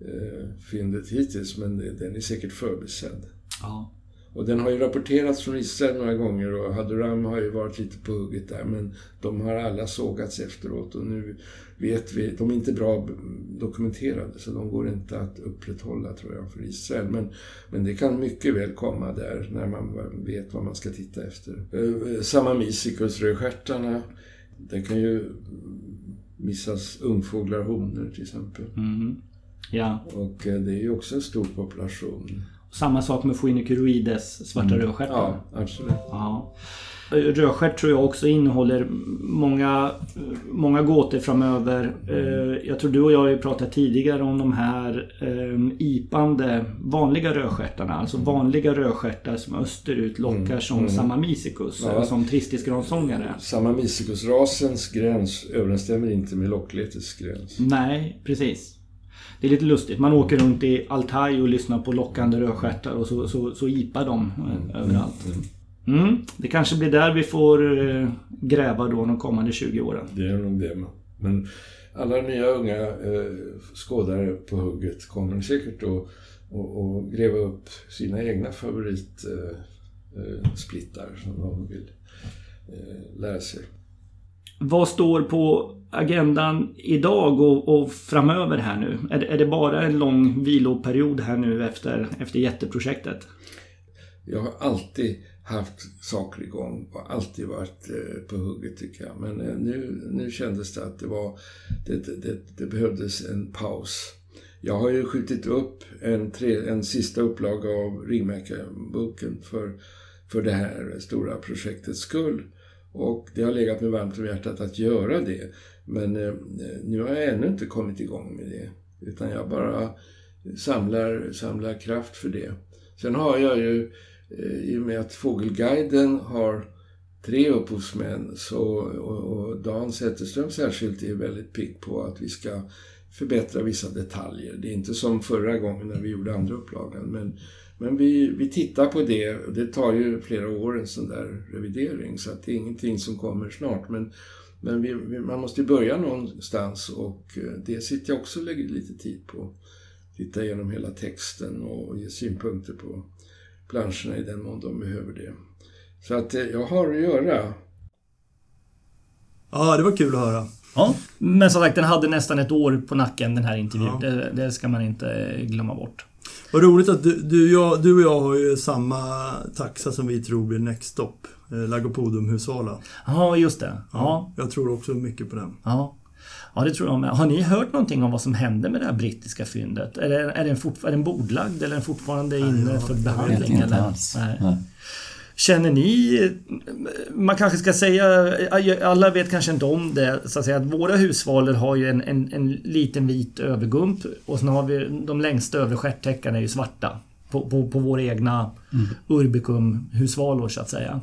eh, fyndet hittills, men den är säkert förbisedd. Ja. Och den har ju rapporterats från Israel några gånger och Haduram har ju varit lite på hugget där men de har alla sågats efteråt och nu vet vi, de är inte bra dokumenterade så de går inte att upprätthålla tror jag för Israel. Men, men det kan mycket väl komma där när man vet vad man ska titta efter. Eh, samma Misicus rödstjärtarna, det kan ju missas ungfåglar, honor till exempel. Mm. Ja. Och eh, det är ju också en stor population. Samma sak med Phoenicurioides svarta mm. rödstjärtar. Ja, absolut. Ja. Rödstjärt tror jag också innehåller många, många gåtor framöver. Eh, jag tror du och jag har ju pratat tidigare om de här eh, ipande vanliga rödstjärtarna. Alltså vanliga rödstjärtar som österut lockar mm. som mm. Samamisicus, ja. som tristisgransångare. Samamisicus-rasens gräns överensstämmer inte med lockletets gräns. Nej, precis. Det är lite lustigt. Man åker runt i Altaj och lyssnar på lockande rödstjärtar och så, så, så ipar de mm. överallt. Mm. Mm. Det kanske blir där vi får eh, gräva då de kommande 20 åren. Det är nog det. Men alla nya unga eh, skådare på hugget kommer säkert att och, och gräva upp sina egna favoritsplittar eh, eh som de vill eh, lära sig. Vad står på agendan idag och, och framöver här nu? Är, är det bara en lång viloperiod här nu efter, efter jätteprojektet? Jag har alltid haft saker igång och alltid varit eh, på hugget tycker jag. Men eh, nu, nu kändes det att det, var, det, det, det behövdes en paus. Jag har ju skjutit upp en, tre, en sista upplaga av Ringmäkarboken för, för det här stora projektets skull. Och det har legat mig varmt om hjärtat att göra det. Men eh, nu har jag ännu inte kommit igång med det. Utan jag bara samlar, samlar kraft för det. Sen har jag ju, Eh, i och med att Fågelguiden har tre upphovsmän så, och, och Dan Zetterström särskilt är väldigt pigg på att vi ska förbättra vissa detaljer. Det är inte som förra gången när vi gjorde andra upplagan. Men, men vi, vi tittar på det. Det tar ju flera år en sån där revidering så att det är ingenting som kommer snart. Men men vi, man måste ju börja någonstans och eh, det sitter jag också och lägger lite tid på. Titta igenom hela texten och ge synpunkter på planscherna i den mån de behöver det. Så att eh, jag har att göra. Ja, det var kul att höra. Ja, men som sagt den hade nästan ett år på nacken den här intervjun. Ja. Det, det, ska man inte glömma bort. Vad roligt att du, du, jag, du och jag har ju samma taxa som vi tror blir Next Stop. Eh, Lagopodium Husvala. Ja, just det. Ja. Jag tror också mycket på den. Ja. Ja, det tror jag med. Har ni hört någonting om vad som hände med det här brittiska fyndet? Är, det, är, den, fort, är den bordlagd eller är den fortfarande inne Nej, för behandling? Inte alls. Nej. Nej. Känner ni, man kanske ska säga, alla vet kanske inte om det, så att säga att våra husvalor har ju en, en, en liten vit övergump och sen har vi de längsta övre stjärttäckarna är ju svarta. På, på, på våra egna mm. urbicum-husvalor så att säga.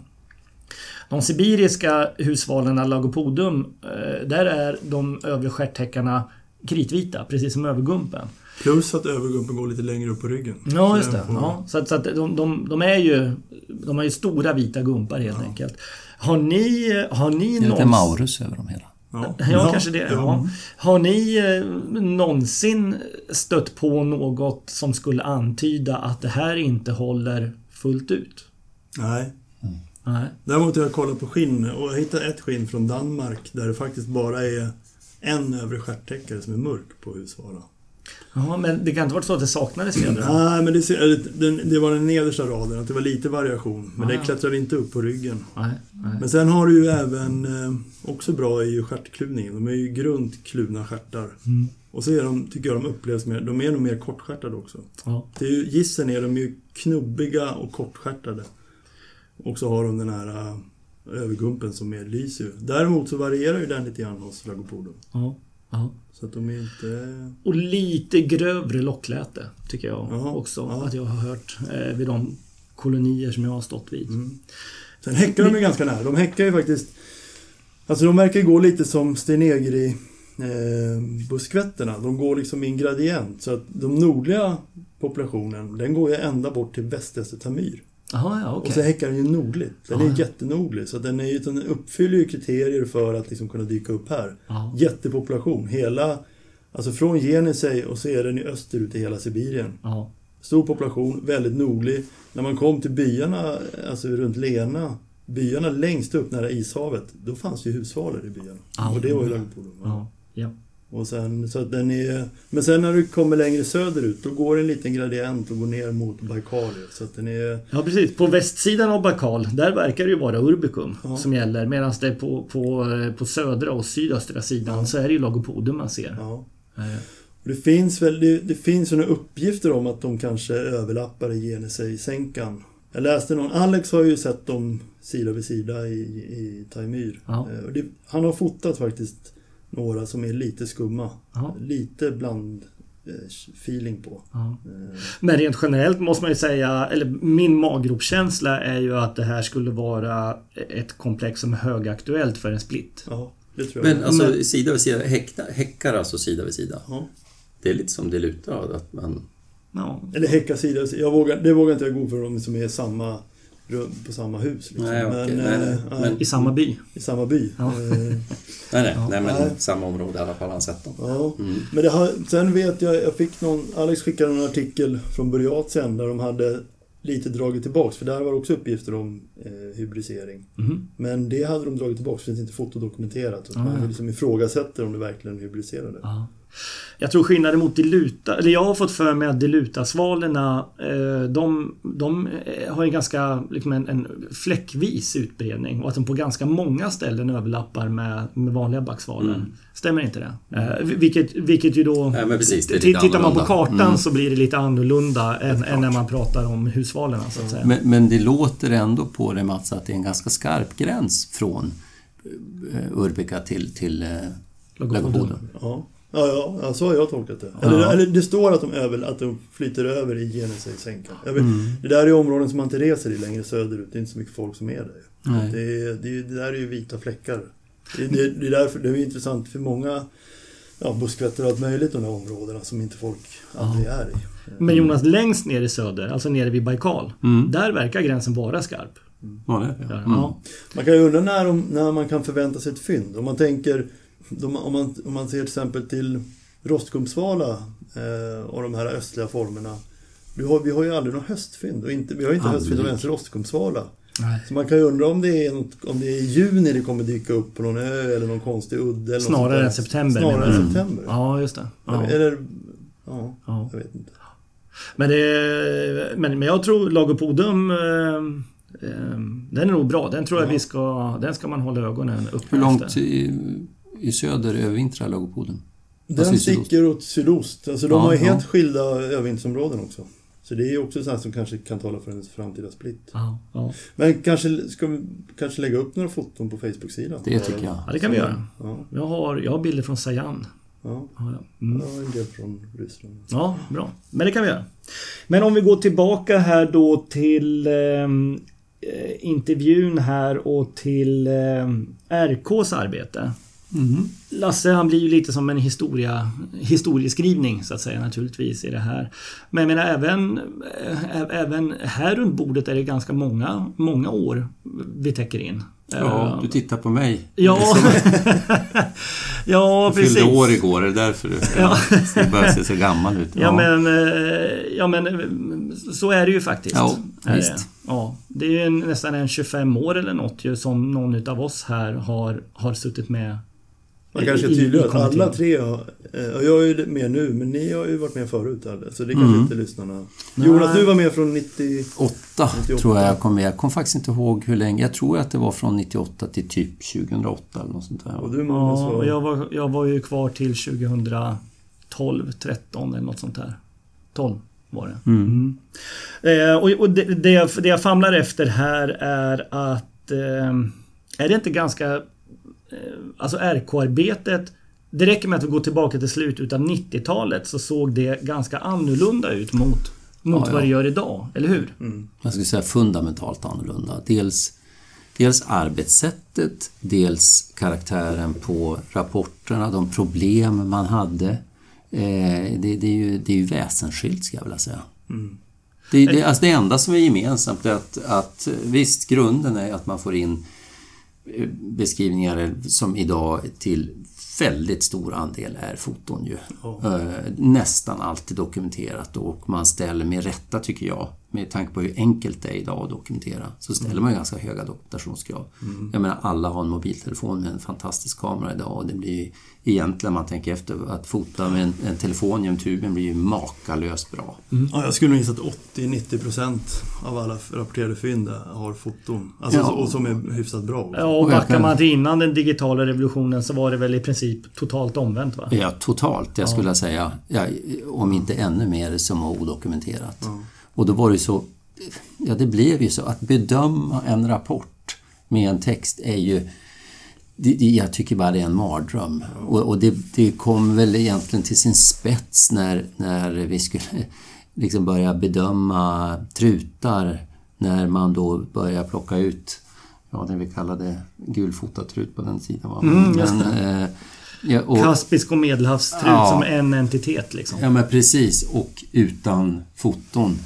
De sibiriska husvalarna Lagopodum, eh, där är de övre stjärthäckarna kritvita, precis som övergumpen. Plus att övergumpen går lite längre upp på ryggen. Ja, just det. Ja, så att, så att de, de, de, är ju... De har ju stora vita gumpar helt ja. enkelt. Har ni... Har ni det är lite Maurus över dem hela. Ja, ja kanske det. Ja. Har ni eh, någonsin stött på något som skulle antyda att det här inte håller fullt ut? Nej. Nej. Däremot har jag kollat på skinn och jag hittade ett skinn från Danmark där det faktiskt bara är en övre stjärttäckare som är mörk på husvara. Ja, men det kan inte vara så att det saknades fjädrar? Nej, men det, det, det var den nedersta raden, att det var lite variation. Men ah. det klättrade inte upp på ryggen. Nej, nej. Men sen har du ju även, eh, också bra är ju stjärtkluvningen. De är ju grunt kluvna stjärtar. Mm. Och så är de, tycker jag de upplevs mer, de är nog mer kortstjärtade också. Ja. Till gissen är de ju knubbiga och kortstjärtade. Och så har de den här uh, övergumpen som är lyser. Däremot så varierar ju den lite grann hos Lagopodon. Ja. Ja. Så att de är inte... Och lite grövre lockläte tycker jag Aha, också ja. att jag har hört eh, vid de kolonier som jag har stått vid. Mm. Sen häckar de ju ganska nära. De häckar ju faktiskt... Alltså de verkar gå lite som stenegri eh, buskvetterna. De går liksom i en gradient. Så att de nordliga populationen, den går ju ända bort till västligaste Tamyr. Aha, ja, okay. Och så häckar den ju nordligt. Den Aha. är jättenordlig. Så den, är ju, den uppfyller ju kriterier för att liksom kunna dyka upp här. Aha. Jättepopulation. Hela, alltså från Jenisej och så är den i österut i hela Sibirien. Stor population, väldigt nordlig. När man kom till byarna, alltså runt Lena, byarna längst upp nära ishavet, då fanns ju husvalor i byarna. Och det var ju Lagopodon. Ja. Och sen, så den är, men sen när du kommer längre söderut, då går en liten gradient och går ner mot Baikal. Så den är... Ja precis, på västsidan av Baikal, där verkar det ju vara Urbicum ja. som gäller. Medan det på, på, på södra och sydöstra sidan ja. så är det ju Lagopodum man ser. Ja. Det finns väl det, det finns några uppgifter om att de kanske överlappar i Genesei-sänkan. Jag läste någon, Alex har ju sett dem sida vid sida i, i Taimyr. Ja. Det, han har fotat faktiskt några som är lite skumma. Aha. Lite bland feeling på. Ja. Men rent generellt måste man ju säga, eller min maggropskänsla är ju att det här skulle vara ett komplex som är högaktuellt för en split. Ja, det tror jag. Men alltså Men, sida vid sida, häckar, häckar alltså sida vid sida? Ja. Det är lite som det lutar att man... Ja. Eller häcka sida vid sida. Jag vågar, det vågar inte jag gå för dem som är samma på samma hus. Liksom. Nej, men, nej, nej. Äh, men, I samma by? I samma by. Ja. *laughs* nej, nej, ja. nej, men nej. samma område i alla fall, han sett dem. Ja. Mm. Men det har, sen vet jag, jag fick någon, Alex skickade en artikel från Buryatien där de hade lite dragit tillbaks, för där var också uppgifter om eh, hybridisering. Mm. Men det hade de dragit tillbaks, för det finns inte fotodokumenterat. Så ah, man liksom ifrågasätter om det verkligen hybridiserade. Ah. Jag tror skillnaden mot Diluta, eller jag har fått för mig att Dilutasvalerna eh, de, de eh, har en ganska liksom en, en fläckvis utbredning och att de på ganska många ställen överlappar med, med vanliga backsvalar. Mm. Stämmer inte det? Eh, vilket, vilket ju då... Ja, precis, tittar man på kartan mm. så blir det lite annorlunda än, än, när man pratar om husvalerna så att säga. Men, men det låter ändå på det Mats att det är en ganska skarp gräns från Urbika till, till Lagoboden. Ja. Ja, ja, så har jag tolkat det. Ja. Eller, eller, det står att de, över, att de flyter över i Genesei-sänkan. Mm. Det där är områden som man inte reser i längre söderut. Det är inte så mycket folk som är där. Det, det, det, där är ju vita fläckar. Det, det, det, är därför, det är intressant för många ja, buskvätter och allt möjligt de där områdena som inte folk aldrig är i. Men Jonas, längst ner i söder, alltså nere vid Baikal, mm. där verkar gränsen vara skarp. Mm. Ja, det, ja. Mm. Man kan ju undra när, de, när man kan förvänta sig ett fynd. Om man tänker de, om, man, om man ser till exempel till rostkumsvala eh, och de här östliga formerna. Vi har, vi har ju aldrig något höstfynd och inte, vi har inte aldrig. höstfynd av ens rostkumsvala. Så man kan ju undra om det, är något, om det är i juni det kommer dyka upp på någon ö eller någon konstig udde. Eller Snarare än september. Snarare än september. Ja, just det. Ja. Eller, ja, ja, jag vet inte. Men, det, men, men jag tror Lagopodum eh, eh, den är nog bra. Den tror jag vi ska, den ska man hålla ögonen uppe Hur långt i, i söder övervintrar Lagopoden? Den alltså sticker åt sydost. Alltså de ja, har ju helt skilda övervintringsområden också. Så det är ju också sånt som kanske kan tala för en framtida split. Ja, ja. Men kanske ska vi kanske lägga upp några foton på Facebook-sidan? Det tycker jag. Ja, det kan vi göra. Jag, har, jag har bilder från Sajan. Ja, mm. ja en del från Ryssland. Ja, bra. Men det kan vi göra. Men om vi går tillbaka här då till ehm, eh, intervjun här och till eh, RKs arbete. Mm. Lasse han blir ju lite som en historia, historieskrivning så att säga naturligtvis i det här. Men jag menar även, även här runt bordet är det ganska många, många år vi täcker in. Ja, du tittar på mig. Ja, *laughs* ja du precis. Du fyllde år igår, är det därför du ja. börjar se så gammal ut? Ja. ja, men, ja, men så är det ju faktiskt. Ja, visst. Det. Ja, det är ju nästan en 25 år eller något ju, som någon utav oss här har, har suttit med man kanske är tydlig att alla tre har... Och jag är ju med nu, men ni har ju varit med förut. Så det kanske mm. inte lyssnarna... Jonas, du var med från 98, 98. tror jag jag kom med. Jag kommer faktiskt inte ihåg hur länge. Jag tror att det var från 98 till typ 2008 eller något sånt där. Och du Magnus, ja, var... jag, var, jag var ju kvar till 2012, 13 eller något sånt där. 12 var det. Mm. Mm. Eh, och, och det, det, jag, det jag famlar efter här är att... Eh, är det inte ganska Eh, alltså RK-arbetet det räcker med att vi går tillbaka till slutet av 90-talet så såg det ganska annorlunda ut mot, mot ja, ja. vad det gör idag, eller hur? Mm. Jag skulle säga fundamentalt annorlunda. Dels, dels arbetssättet, dels karaktären på rapporterna, de problem man hade. Eh, det, det, är ju, det är ju väsensskilt, ska jag vilja säga. Mm. Det, det, alltså det enda som är gemensamt är att, att visst, grunden är att man får in beskrivningar som idag till väldigt stor andel är foton ju. Oh. Nästan alltid dokumenterat och man ställer med rätta tycker jag, med tanke på hur enkelt det är idag att dokumentera, så ställer mm. man ganska höga dokumentationskrav. Mm. Jag menar alla har en mobiltelefon med en fantastisk kamera idag och det blir egentligen, man tänker efter, att fota med en, en telefon genom tuben blir ju makalöst bra. Mm. Ja, jag skulle nog gissa att 80-90% av alla rapporterade fynd har foton. Alltså, ja. Och som är hyfsat bra. Ja, och backar man till innan den digitala revolutionen så var det väl i princip totalt omvänt va? Ja, totalt. Jag skulle ja. säga, ja, om inte ännu mer som var odokumenterat. Ja. Och då var det så, ja det blev ju så att bedöma en rapport med en text är ju det, det, jag tycker bara det är en mardröm. Och, och det, det, kom väl egentligen till sin spets när, när vi skulle *laughs* liksom börja bedöma trutar. När man då börjar plocka ut, ja det vi kallade gulfotad trut på den sidan. Va? Mm, Men, eh, ja, och, Kaspisk och medelhavstrut ja, som en entitet liksom. Ja men precis och utan foton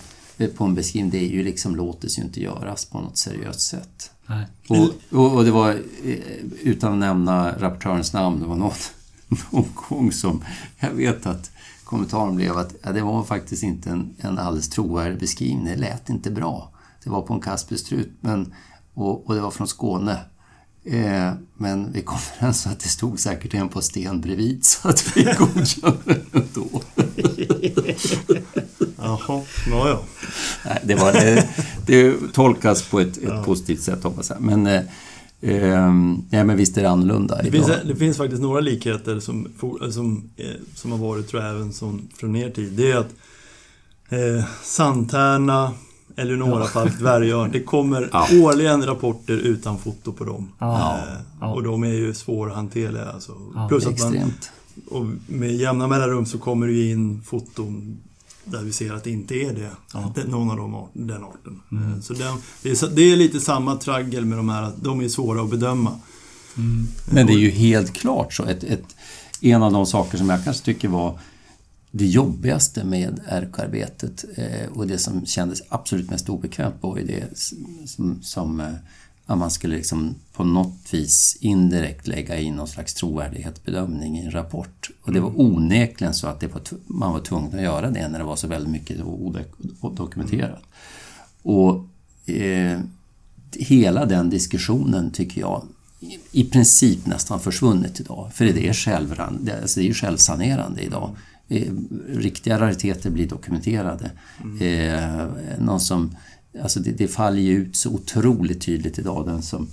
på en beskrivning, det är ju liksom, låter sig ju inte göras på något seriöst sätt. Och, och, och, det var, eh, utan att nämna rapportörens namn, det var någon, *laughs* någon gång som jag vet att kommentaren blev att ja, det var faktiskt inte en, en alldeles trovärdig beskrivning, det lät inte bra. Det var på en Kasperstrut men, och, och det var från Skåne. Eh, men vi kom överens *laughs* att det stod säkert en på sten bredvid så att vi *laughs* godkände det ändå. *laughs* Jaha, ja. Nej, det, var, det, det tolkas på ett, ett ja. positivt sätt hoppas jag. Men, eh, eh, ja, men visst är det annorlunda det finns, det finns faktiskt några likheter som, som, eh, som har varit, tror jag, även som, från er tid. Det är att eh, Sandtärna, Eleonora ja. Falk, Dvärgörn. Det kommer ja. årligen rapporter utan foto på dem. Ja. Eh, och de är ju svårhanterliga. Alltså. Plus att man, och med jämna mellanrum så kommer det in foton där vi ser att det inte är det. Ja. Någon av dem, den arten. Mm. Eh, så den, det, är, det, är, lite samma traggel med de här, de är svåra att bedöma. Mm. Men det är ju helt klart så. Ett, ett, en av de saker som jag kanske tycker var det jobbigaste med RK-arbetet eh, och det som kändes absolut mest obekvämt var ju det som, som eh, att man skulle liksom på något vis indirekt lägga in någon slags trovärdighetsbedömning i en rapport. Och det var mm. onekligen så att det var, man var tvungen att göra det när det var så väldigt mycket odokumenterat. Och eh, hela den diskussionen tycker jag i princip nästan försvunnit idag. För det är, själv, alltså det är ju självsanerande idag. Eh, riktiga rariteter blir dokumenterade. Mm. Eh, någon som Alltså det, det faller ju ut så otroligt tydligt idag den som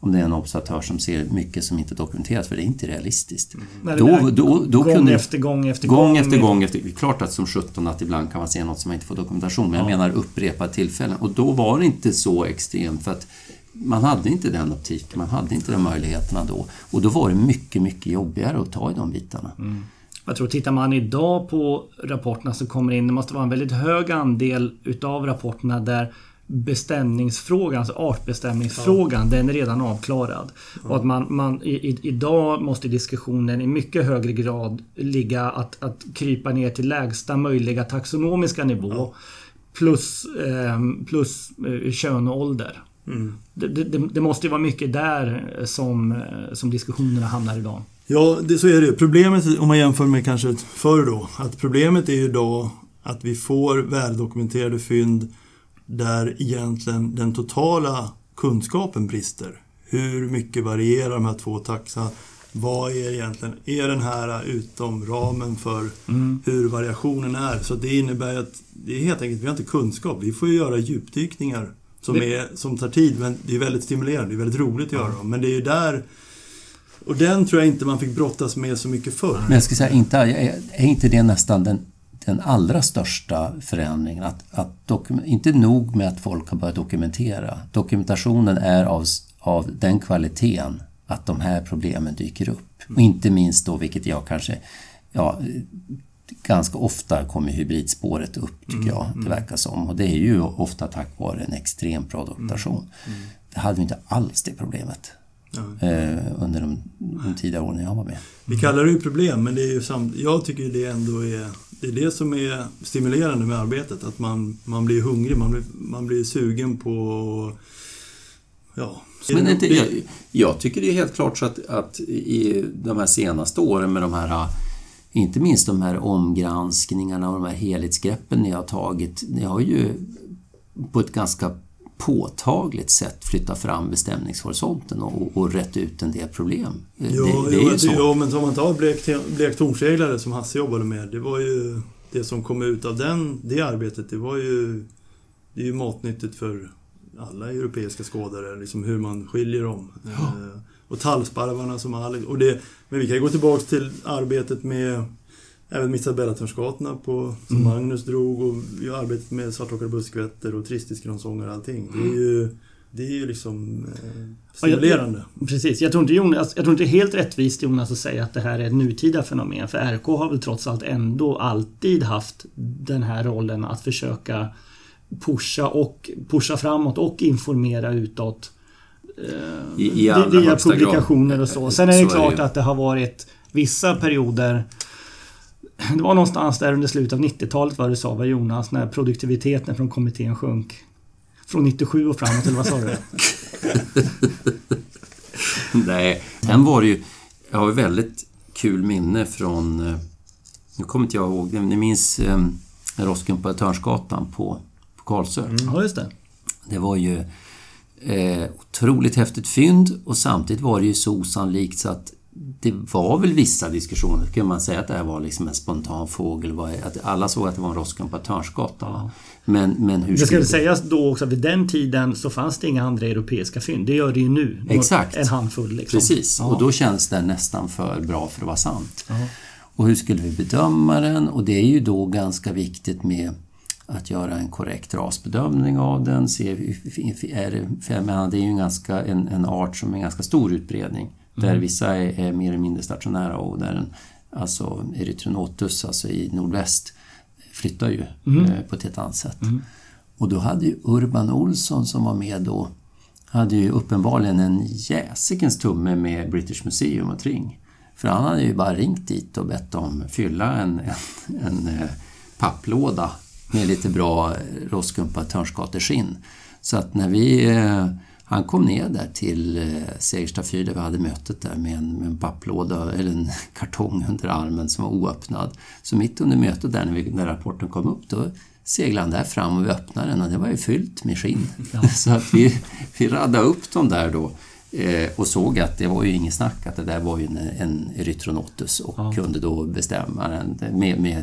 om det är en observatör som ser mycket som inte dokumenteras, för det är inte realistiskt. Mm. Då, då, då gång kunde, efter gång efter gång. Gång efter gång. Efter, klart att som 17 att ibland kan man se något som man inte får dokumentation, men ja. jag menar upprepade tillfällen. Och då var det inte så extremt, för att man hade inte den optiken, man hade inte de möjligheterna då. Och då var det mycket, mycket jobbigare att ta i de bitarna. Mm. Jag tror tittar man idag på rapporterna som kommer in, det måste vara en väldigt hög andel utav rapporterna där bestämningsfrågan, alltså artbestämningsfrågan, ja. den är redan avklarad. Ja. Och att man, man i, i, idag måste diskussionen i mycket högre grad ligga att, att krypa ner till lägsta möjliga taxonomiska nivå. Ja. Plus, eh, plus eh, kön och ålder. Mm. Det, det, det, måste ju vara mycket där som, som diskussionerna hamnar idag. Ja, det, så är det Problemet, om man jämför med kanske förr då, att problemet är ju idag att vi får väldokumenterade fynd där egentligen den totala kunskapen brister. Hur mycket varierar de här två taxa? Vad är egentligen, är den här utom ramen för mm. hur variationen är? Så det innebär att det är helt enkelt, vi har inte kunskap. Vi får ju göra djupdykningar som, är, som tar tid, men det är väldigt stimulerande. Det är väldigt roligt att göra dem. Men det är ju där och den tror jag inte man fick brottas med så mycket förr. Men jag ska säga, inte, är inte det nästan den, den allra största förändringen? Att, att inte nog med att folk har börjat dokumentera. Dokumentationen är av, av den kvaliteten att de här problemen dyker upp. Och inte minst då, vilket jag kanske ja, ganska ofta kommer hybridspåret upp tycker jag det verkar som. Och det är ju ofta tack vare en extrem bra dokumentation. Det hade vi inte alls det problemet eh, under de, de tidiga åren jag var med. Vi kallar det ju problem, men det är ju samt, jag tycker det ändå är det är det som är stimulerande med arbetet. Att man, man blir hungrig, man blir, man blir sugen på... Ja. Men inte, jag, jag tycker det är helt klart så att, att i de här senaste åren med de här inte minst de här omgranskningarna och de här helhetsgreppen ni har tagit. Ni har ju på ett ganska påtagligt sätt flytta fram bestämningshorisonten och, och rätt ut en del problem. Jo, det, det är ju så. Jo, men om man tar blek, tornseglare som Hasse jobbade med, det var ju det som kom ut av den, det arbetet, det var ju det är ju matnyttigt för alla europeiska skådare, liksom hur man skiljer dem. Ja. Eh, och tallsparvarna som Alex... Och det, men vi kan gå tillbaka till arbetet med Även Missabellatörnsgatorna på som mm. Magnus drog och vi har arbetat med svartåkare buskvätter och tristisgronsånger och allting. Det är ju, det är ju liksom eh, stimulerande. Ja, jag, precis. Jag tror, inte Jonas, jag tror inte det är helt rättvist Jonas att säga att det här är ett nutida fenomen. För RK har väl trots allt ändå alltid haft den här rollen att försöka pusha och pusha framåt och informera utåt. Eh, I, i via publikationer och så. Sen är det så klart är det att det har varit vissa perioder det var någonstans där under slutet av 90-talet vad du sa, var Jonas, när produktiviteten från kommittén sjönk. Från 97 och framåt, eller vad sa du? *laughs* Nej, sen var det ju... Jag har väldigt kul minne från... Eh, nu kommer inte jag ihåg, ni minns eh, Rosken på Törnsgatan på, på Karlsö? Mm. Ja, just det. Det var ju eh, otroligt häftigt fynd och samtidigt var det ju så osannolikt så att det var väl vissa diskussioner, kan man säga att det här var liksom en spontan fågel. Att alla såg att det var en Törnsgatan. Ja. Men, men hur det ska väl sägas då också att vid den tiden så fanns det inga andra europeiska fynd. Det gör det ju nu. Exakt. En handfull. Liksom. Precis, ja. och då känns den nästan för bra för att vara sant. Ja. Och hur skulle vi bedöma den? Och det är ju då ganska viktigt med att göra en korrekt rasbedömning av den. Se, är det, för det är ju en, ganska, en, en art som är en ganska stor utbredning. Där mm. vissa är, är, mer eller mindre stationära och där en, alltså Erythronotus, alltså i nordväst, flyttar ju mm. eh, på ett helt annat sätt. Mm. Och då hade ju Urban Olsson som var med då, hade ju uppenbarligen en jäsikens tumme med British Museum och Tring. För han hade ju bara ringt dit och bett dem fylla en, en, en eh, papplåda med lite bra roskumpa törnskateskinn. Så att när vi eh, han kom ner där till eh, Segersta fyr där vi hade mötet där med en, med en papplåda eller en *laughs* kartong under armen som var oöppnad. Så mitt under mötet där när, vi, när rapporten kom upp då seglade han där fram och vi öppnade den och det var ju fyllt med skinn. Ja. *laughs* Så att vi, vi radade upp dem där då eh, och såg att det var ju inget snack att det där var ju en, en Erythronotus och ja. kunde då bestämma den med, med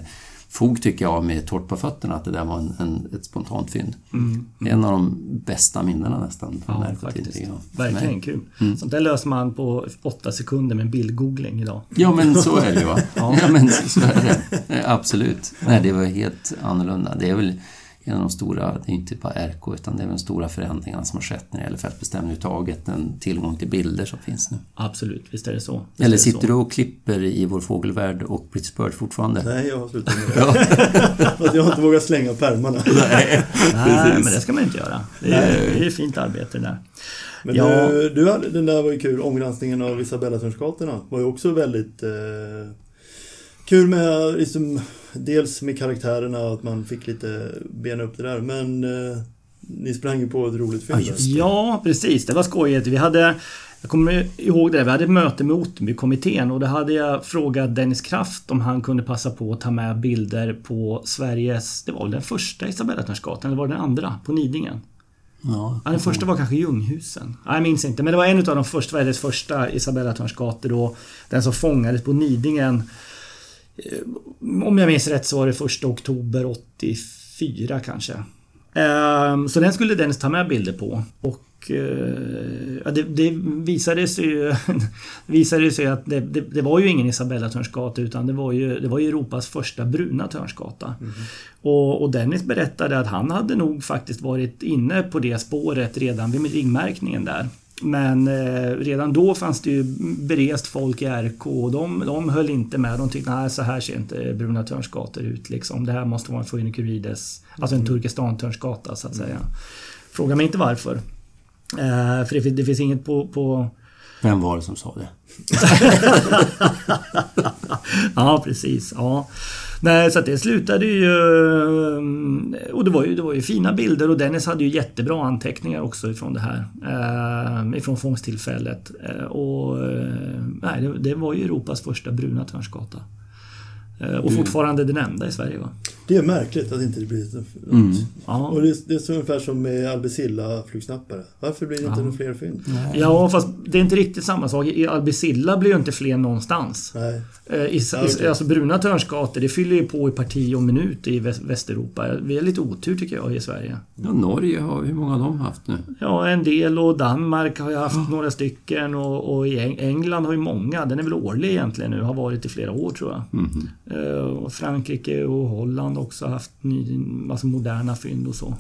fog tycker jag med torrt på fötterna att det där var en, en ett spontant fynd. Mm, mm. En av de bästa minnena nästan. Ja, faktiskt. Ja. Verkligen kul. Mm. Sånt där löser man på åtta sekunder med en bildgoogling idag. Ja men så är det ju. *laughs* ja. ja men så är det. Absolut. Nej, det var helt annorlunda. Det är väl en av de stora, det är inte bara RK, utan det är de stora förändringarna som har skett när det gäller fältbestämning överhuvudtaget, den tillgång till bilder som finns nu. Absolut, visst är det så. Visst Eller sitter du och klipper i Vår Fågelvärld och British Bird fortfarande? Nej, jag har slutat med *laughs* det. jag har inte vågat slänga pärmarna. *laughs* Nej, Nej men det ska man inte göra. Det är, det är fint arbete där. Men ja. du, du hade, den där var ju kul, omgranskningen av Isabella Törnsgatorna var ju också väldigt eh, kul med liksom, dels med karaktärerna att man fick lite bena upp det där men eh, Ni sprang ju på ett roligt fynd. Ja, ja, precis. Det var skojigt. Vi hade jag kommer ihåg det. Vi hade ett möte med Ottenby-kommittén och då hade jag frågat Dennis Kraft om han kunde passa på att ta med bilder på Sveriges... Det var väl den första Isabellatörnsgatan, eller var det den andra? På Nidingen? Ja, ja, den första var kanske Ljunghusen. Jag minns inte, men det var en av de första, Sveriges första Isabellatörnsgator då. Den som fångades på Nidingen. Eh, om jag minns rätt så var det första oktober 84 kanske. Ehm, så den skulle Dennis ta med bilder på. Och Eh, ja, det, det visade sig ju *laughs* visade sig att det, det, det var ju ingen Isabella Törnsgata utan det var ju, det var ju Europas första bruna Törnsgata. Mm. Och, och Dennis berättade att han hade nog faktiskt varit inne på det spåret redan vid ringmärkningen där. Men eh, redan då fanns det ju berest folk i RK och de, de höll inte med. De tyckte att så här ser inte Bruna Törnsgator ut. Liksom. Det här måste vara en Funikurides, alltså en mm. Turkestan-Törnsgata så att säga. Fråga mig inte varför. Uh, för det, det, finns inget på, på... Vem var det som sa det? *laughs* ja, precis. Ja. Nej, så att det slutade ju... Eh, och det var, ju, det var ju fina bilder och Dennis hade ju jättebra anteckningar också ifrån det här. Eh, ifrån fångsttillfället. Eh, och eh, nej, det, det, var ju Europas första bruna törnsgata. Eh, och fortfarande den enda i Sverige va? Det är märkligt att inte det blir. Mm. Och det, det är så ungefär som med Albicilla flugsnappare. Varför blir det inte ja. några fler fynd? Ja, fast det är inte riktigt samma sak. I Albicilla blir ju inte fler någonstans. Nej. Eh, I, ja, okay. Alltså bruna törnsgator, det fyller ju på i parti och minut i Västeuropa. Vi har lite otur tycker jag i Sverige. Ja, Norge, har, hur många har de haft nu? Ja, en del och Danmark har ju haft oh. några stycken och, och, i England har ju många. Den är väl årlig egentligen nu, har varit i flera år tror jag. Mm. Och Frankrike och Holland också haft ny, alltså moderna fynd och så.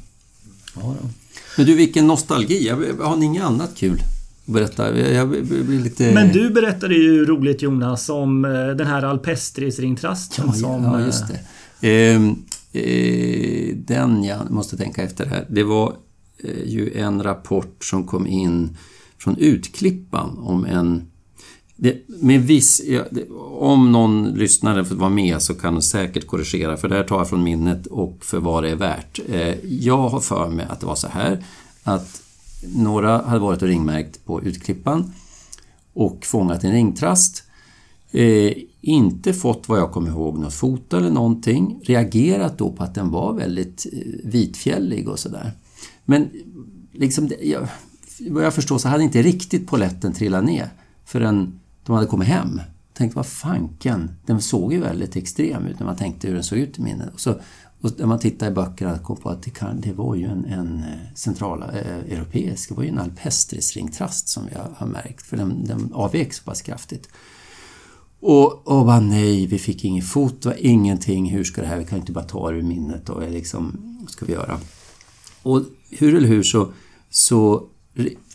Ja, ja. Men du, vilken nostalgi! Har ni inget annat kul? Berätta, jag blir lite... Men du berättade ju roligt Jonas om eh, den här Alpestris ringtrasten ja, som... Ja, just det. Eh, eh, den jag måste tänka efter här. Det var eh, ju en rapport som kom in från Utklippan om en det, med viss, ja, det, om någon lyssnare var med så kan de säkert korrigera för det här tar jag från minnet och för vad det är värt. Eh, jag har för mig att det var så här att några hade varit och ringmärkt på Utklippan och fångat en ringtrast. Eh, inte fått vad jag kommer ihåg något foto eller någonting. Reagerat då på att den var väldigt eh, vitfjällig och sådär. Men liksom, det, jag, vad jag förstår så hade inte riktigt poletten trillat ner förrän de hade kommit hem. Tänkte, vad fanken, den såg ju väldigt extrem ut när man tänkte hur den såg ut i minnet. Och, så, och när man tittar i böckerna kom på att det, kan, det var ju en, en eh, centraleuropeisk, eh, det var ju en alpestris ringtrast som jag har märkt, för den, den avvek så pass kraftigt. Och, och bara nej, vi fick inget foto, ingenting, hur ska det här, vi kan inte bara ta det ur minnet då, liksom, vad ska vi göra? Och hur eller hur så, så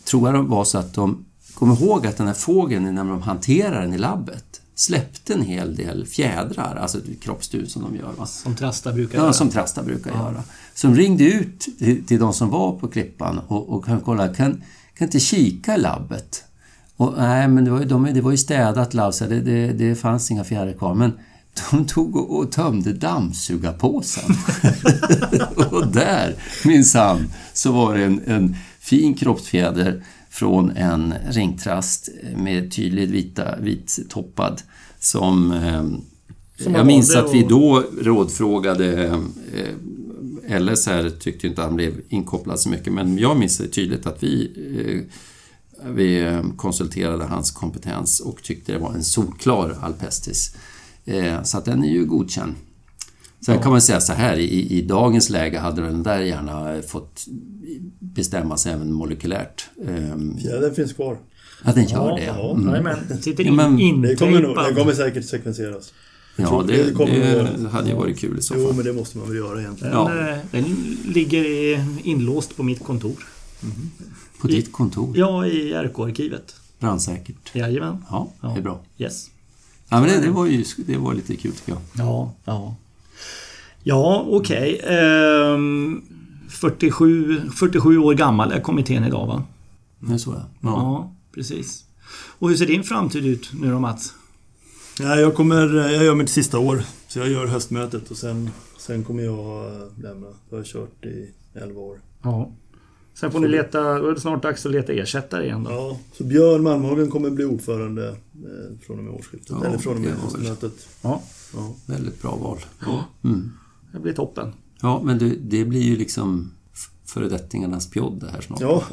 tror jag det var så att de Kom ihåg att den här fågeln, när de hanterar den i labbet, släppte en hel del fjädrar, alltså kroppsdjur som de gör. Va? Som Trasta brukar ja, göra? som Trasta brukar ja. göra. Som ringde ut till, till de som var på klippan och, och kan kolla, kan, kan inte kika i labbet? Och, nej, men det var ju, de, det var ju städat labb, så det, det, det fanns inga fjädrar kvar. Men de tog och, och tömde dammsugarpåsen. *laughs* och där, minsann, så var det en, en fin kroppsfjäder från en ringtrast med tydligt vita, vittoppad som, eh, som jag minns att vi då rådfrågade eh, LSR tyckte inte han blev inkopplad så mycket men jag minns det tydligt att vi eh, vi konsulterade hans kompetens och tyckte det var en solklar alpestis. Så att den är ju godkänd. Sen ja. kan man säga så här, i, i dagens läge hade den där gärna fått bestämmas även molekylärt. Ehm, Fjädern finns kvar. Ja, den gör ja, det. Ja. Mm. Nej, men sitter in, ja, men, det kommer, nog, det kommer säkert sekvenseras. ja, det, det, det hade ju varit kul i så fall. Jo, men det måste man väl göra egentligen. Den, ja. Eh, den ligger inlåst på mitt kontor. Mm. På ditt kontor? Ja, i RK-arkivet. Brandsäkert? Jajamän. Ja, det är bra. Yes. Ja, men det, det, var ju det var lite kul tycker jag. Ja, ja. Ja, okej. Okay. Ehm, 47, 47 år gammal är kommittén idag va? Det är så ja. ja. precis. Och hur ser din framtid ut nu då Mats? Ja, jag, kommer, jag gör mitt sista år. Så jag gör höstmötet och sen, sen kommer jag lämna. Jag har kört i 11 år. Ja. Sen får ni leta, då är det snart dags att leta ersättare igen då. Ja, så Björn Malmhagen kommer bli ordförande eh, från och med årsskiftet. Ja, eller från och med höstmötet. Ja, Ja. Väldigt bra val. Ja. Mm. det blir toppen. Ja, men det, det blir ju liksom föredettingarnas pjodd det här snart. ja, *laughs*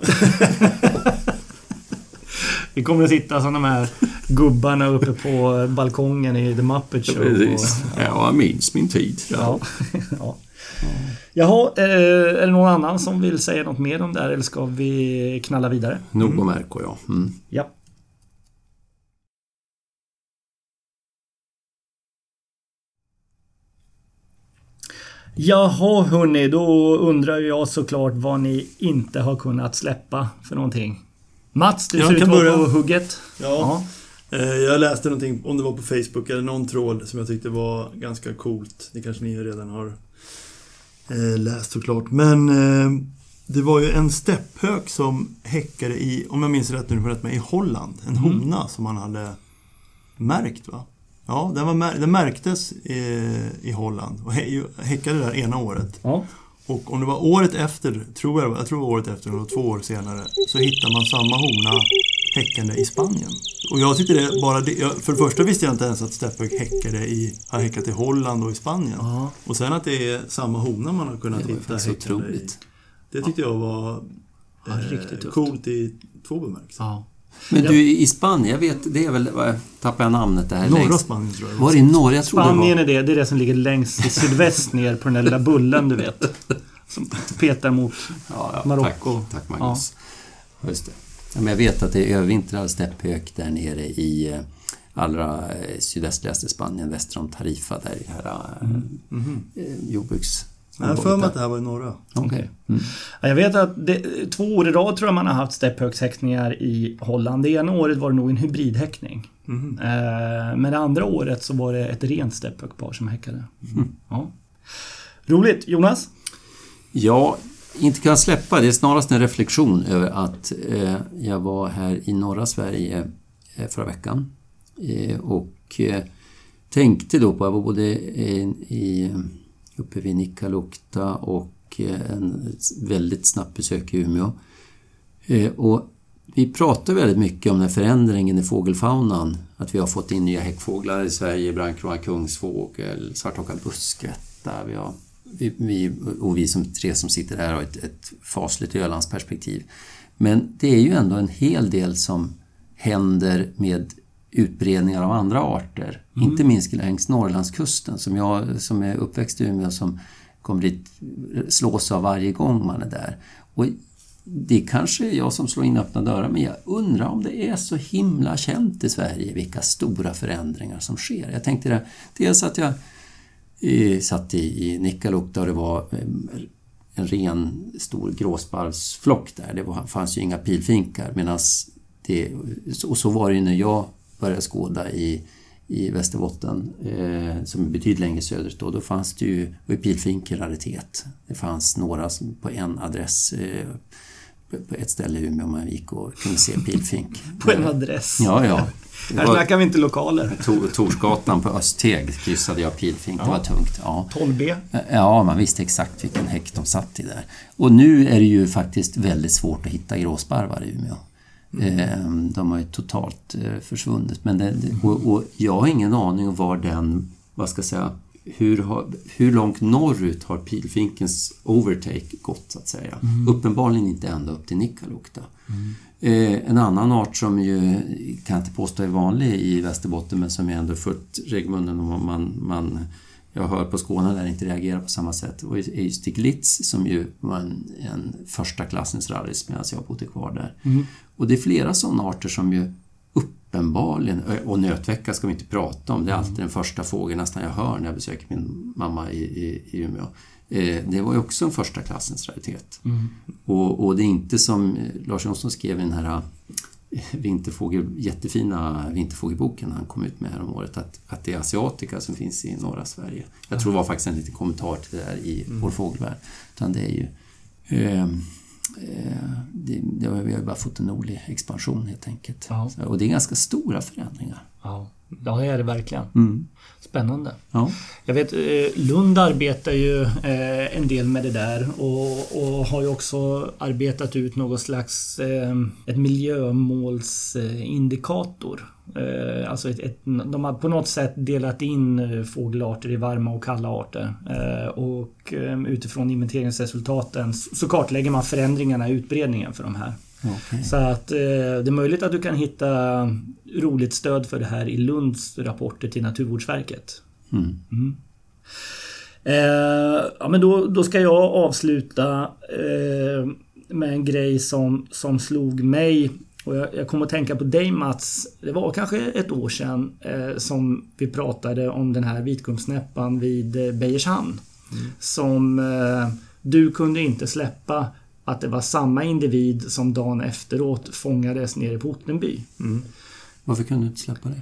Vi kommer att sitta som de här gubbarna uppe på balkongen i The Muppet Show. Precis. Och, Ja, jag minns min tid. ja. *laughs* ja. Jaha, eh, är det någon annan som vill säga något mer om det här eller ska vi knalla vidare? Nog om RK, ja. Mm. Ja. Jaha hörni, då undrar jag såklart vad ni inte har kunnat släppa för någonting. Mats, du Jag ser ut att vara på hugget. ja. Eh, Jag läste någonting, om det var på Facebook eller någon tråd som jag tyckte var ganska coolt. Det kanske ni redan har eh, läst såklart. Men eh, det var ju en stepphök som häckade i, om jag minns rätt nu, rätt med, i Holland. En hona som man hade märkt va? Ja, den, var den märktes eh, i Holland och hä- häckade där ena året. Ja. Och om det var året efter, tror jag, jag tror det var året efter, eller två år senare, så hittar man samma hona häckande i Spanien. Och jag tyckte det bara det, jag, För det första visste jag inte ens att stepphök häckade i, har häckat i Holland och i Spanien. Ja. Och sen att det är samma hona man har kunnat Det hitta häckande i. otroligt. Det tyckte jag var Ja, riktigt tufft. coolt i två bemärkelser. Ja. Men du, i Spanien, jag vet, det är väl, tappar jag namnet där Norra längst? Spanien tror jag. Var det i norra? Jag tror det Spanien var... är det, det är det som ligger längst i sydväst ner på den där lilla bullen du vet. Som petar mot Ja, ja, Marocko. Tack, tack Magnus. Ja. Just det. Ja, men jag vet att det är övervintrad stepphök där nere i eh, allra eh, sydöstligaste Spanien, väster om Tarifa, där i här eh, eh, jordbruks... Jag har för mig att det här var i norra. Okej. Mm. Ja, Jag vet att det, två år i rad tror jag man har haft stepphökshäckningar i Holland. Det ena året var det nog en hybridhäckning. Mhm. Eh, men det andra året så var det ett rent stepphökpar som häckade. Ja. Roligt! Jonas? Ja, inte kan släppa. Det är snarast en reflektion över att eh, jag var här i norra Sverige eh, förra veckan eh, och eh, tänkte då på, jag var både i, uppe vid Nikkaluokta och eh, en väldigt snabbt besök i Umeå. Eh, och vi pratar väldigt mycket om den här förändringen i fågelfaunan. Att vi har fått in nya häckfåglar i Sverige, brandkråka, kungsfågel, svarthakad buskvätta. Vi har, vi, vi, och vi som tre som sitter här har ett, ett fasligt Ölandsperspektiv. Men det är ju ändå en hel del som händer med utbredningar av andra arter. Inte minst längs Norrlandskusten som jag som är uppväxt i Umeå som kommer dit slås av varje gång man är där. Och det kanske är jag som slår in öppna dörrar men jag undrar om det är så himla känt i Sverige vilka stora förändringar som sker. Jag tänkte det, dels att jag eh, satt i, i Nikkaluokta och det var eh, en ren stor gråsparvsflock där. Det var, fanns ju inga pilfinkar medan det, och så var det ju när jag började skåda i, i Västerbotten eh, som är betydligt längre söderut då, då fanns det ju, var pilfink en raritet. Det fanns några som på en adress eh, på- på ett ställe i Umeå man gick och kunde se pilfink. *laughs* På en adress. Ja, ja. Det Här snackar vi inte lokaler. Tor- Torsgatan på Östeg kryssade jag pilfink, det var tungt. Ja. 12B. Ja, man visste exakt vilken häck de satt i där. Och nu är det ju faktiskt väldigt svårt att hitta gråsparvar i Umeå. Eh, De har ju totalt eh, försvunnit. Men det, och, och jag har ingen aning om var den, vad ska jag säga, hur, har, hur långt norrut har pilfinkens overtake gått så att säga. Uppenbarligen inte ända upp till Nikkaluokta. Eh, en annan art som ju, kan jag inte påstå är vanlig i Västerbotten men som är ändå fullt regelbunden och man, man jag hör på Skåne där inte reagerar på samma sätt och är ju Stiglitz som ju var en, en första klassens rallis medan jag bodde kvar där. Och det är flera sådana arter som ju uppenbarligen, och nötvecka ska vi inte prata om, det är alltid den första fågeln nästan jag hör när jag besöker min mamma i, i, i Umeå. Eh, det var ju också en första klassens raritet. Och, och det är inte som Lars Jonsson skrev i den här vinterfågel, jättefina vinterfågelboken han kom ut med här om året att, att det är asiatika som finns i norra Sverige. Jag tror det var faktiskt en liten kommentar till det där i Vår fågelvärld. Utan det är ju eh, eh, det, det har, vi har ju bara fått en nordlig expansion helt enkelt. Ja. Så, och det är ganska stora förändringar. Ja. Ja, det är det verkligen. Mm. Spännande. Ja. Jag vet eh, Lund arbetar ju eh, en del med det där och, och har ju också arbetat ut något slags eh, ett miljömålsindikator. Alltså ett, ett, de har på något sätt delat in fågelarter i varma och kalla arter. Och utifrån inventeringsresultaten så kartlägger man förändringarna i utbredningen för de här. Okay. Så att eh, det är möjligt att du kan hitta roligt stöd för det här i Lunds rapporter till Naturvårdsverket. Mm. Mm. Eh, ja, men då, då ska jag avsluta eh, med en grej som, som slog mig. Och jag, jag kom att tänka på dig Mats. Det var kanske ett år sedan eh, som vi pratade om den här vitkumsnäppan vid eh, Bejershamn. Mm. Som eh, du kunde inte släppa att det var samma individ som dagen efteråt fångades nere på Ottenby. Mm. Varför kunde du inte släppa det?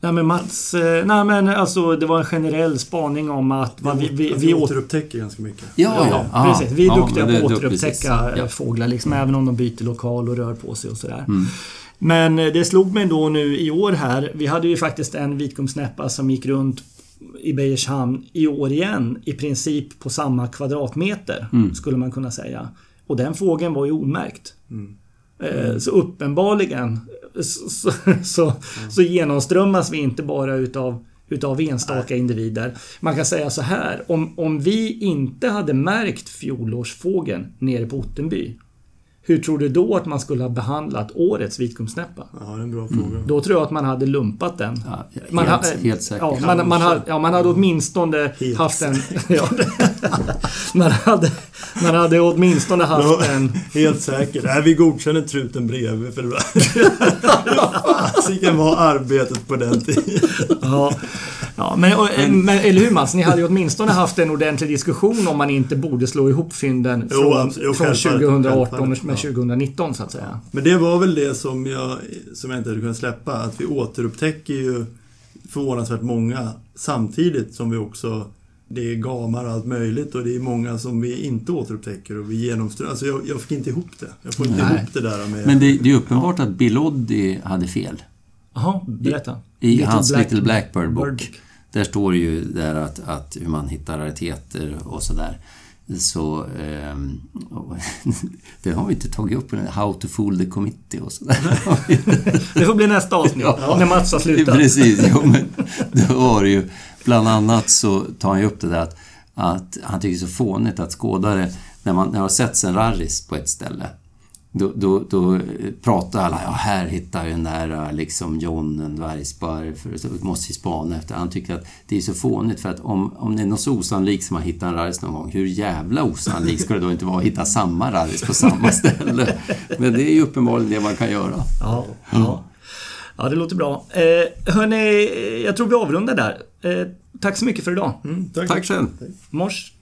Nej men Mats, eh, nej men alltså det var en generell spaning om att vi, vi, vi, vi återupptäcker ganska mycket. Ja, ja, ja precis. Vi är ja, duktiga på att återupptäcka ja. fåglar liksom, även om de byter lokal och rör på sig och sådär. Mm. Men eh, det slog mig då nu i år här. Vi hade ju faktiskt en vitkumsnäppa som gick runt i Bejershamn i år igen. I princip på samma kvadratmeter mm. skulle man kunna säga. Och den fågeln var ju omärkt. Mm. Mm. Så uppenbarligen så, så, så, mm. så, genomströmmas vi inte bara utav, utav enstaka Nej. individer. Man kan säga så här, om, om vi inte hade märkt fjolårsfågeln nere på Ottenby hur tror du då att man skulle ha behandlat årets vitkumsnäppa? Ja, det är en bra fråga. Mm. Då tror jag att man hade lumpat den. Ja, man helt, hade, helt säkert. Ja, man, man, hade, ja, man hade åtminstone helt. haft en... *laughs* Ja, man, hade, man hade åtminstone haft ja, en... Helt säkert. Nej, vi godkänner truten bredvid för det *laughs* Fasiken var arbetet på den tiden. Ja, ja men, och, men, eller hur Mats? Ni hade ju åtminstone haft en ordentlig diskussion om man inte borde slå ihop fynden från, jo, från 2018 med 2019 så att säga. Men det var väl det som jag, som jag inte hade kunnat släppa. Att vi återupptäcker ju förvånansvärt många samtidigt som vi också det är gamar och allt möjligt och det är många som vi inte återupptäcker och vi genomströmmar. Alltså jag, jag, fick inte ihop det. Jag får inte Nej. ihop det där med... Men det, det är uppenbart att Biloddi hade fel. Jaha, berätta. I, i hans Black, Little Blackbird-bok. Där står det ju där att, att hur man hittar rariteter och sådär. Så eh, *laughs* det har vi inte tagit upp, How to fool the committee och sådär. *laughs* det får bli nästa avsnitt, ja, när Mats har slutat. Precis, jo, men *laughs* då var det ju Bland annat så tar han ju upp det där att, att han tycker det är så fånigt att skådare, när man, när man har sett en rarris på ett ställe, då, då, då pratar alla, ja här hittar den där liksom John en dvärgsparv, för vi måste ju spana efter. Han tycker att det är så fånigt för att om, om det är något så osannolikt som att hitta en rarris någon gång, hur jävla osannolikt ska det då inte vara att hitta samma rarris på samma *laughs* ställe? Men det är ju uppenbarligen det man kan göra. Ja, ja. ja det låter bra. Eh, hörni, jag tror vi avrundar där. Eh, tack så mycket för idag. Mm, tack. tack själv. Mors.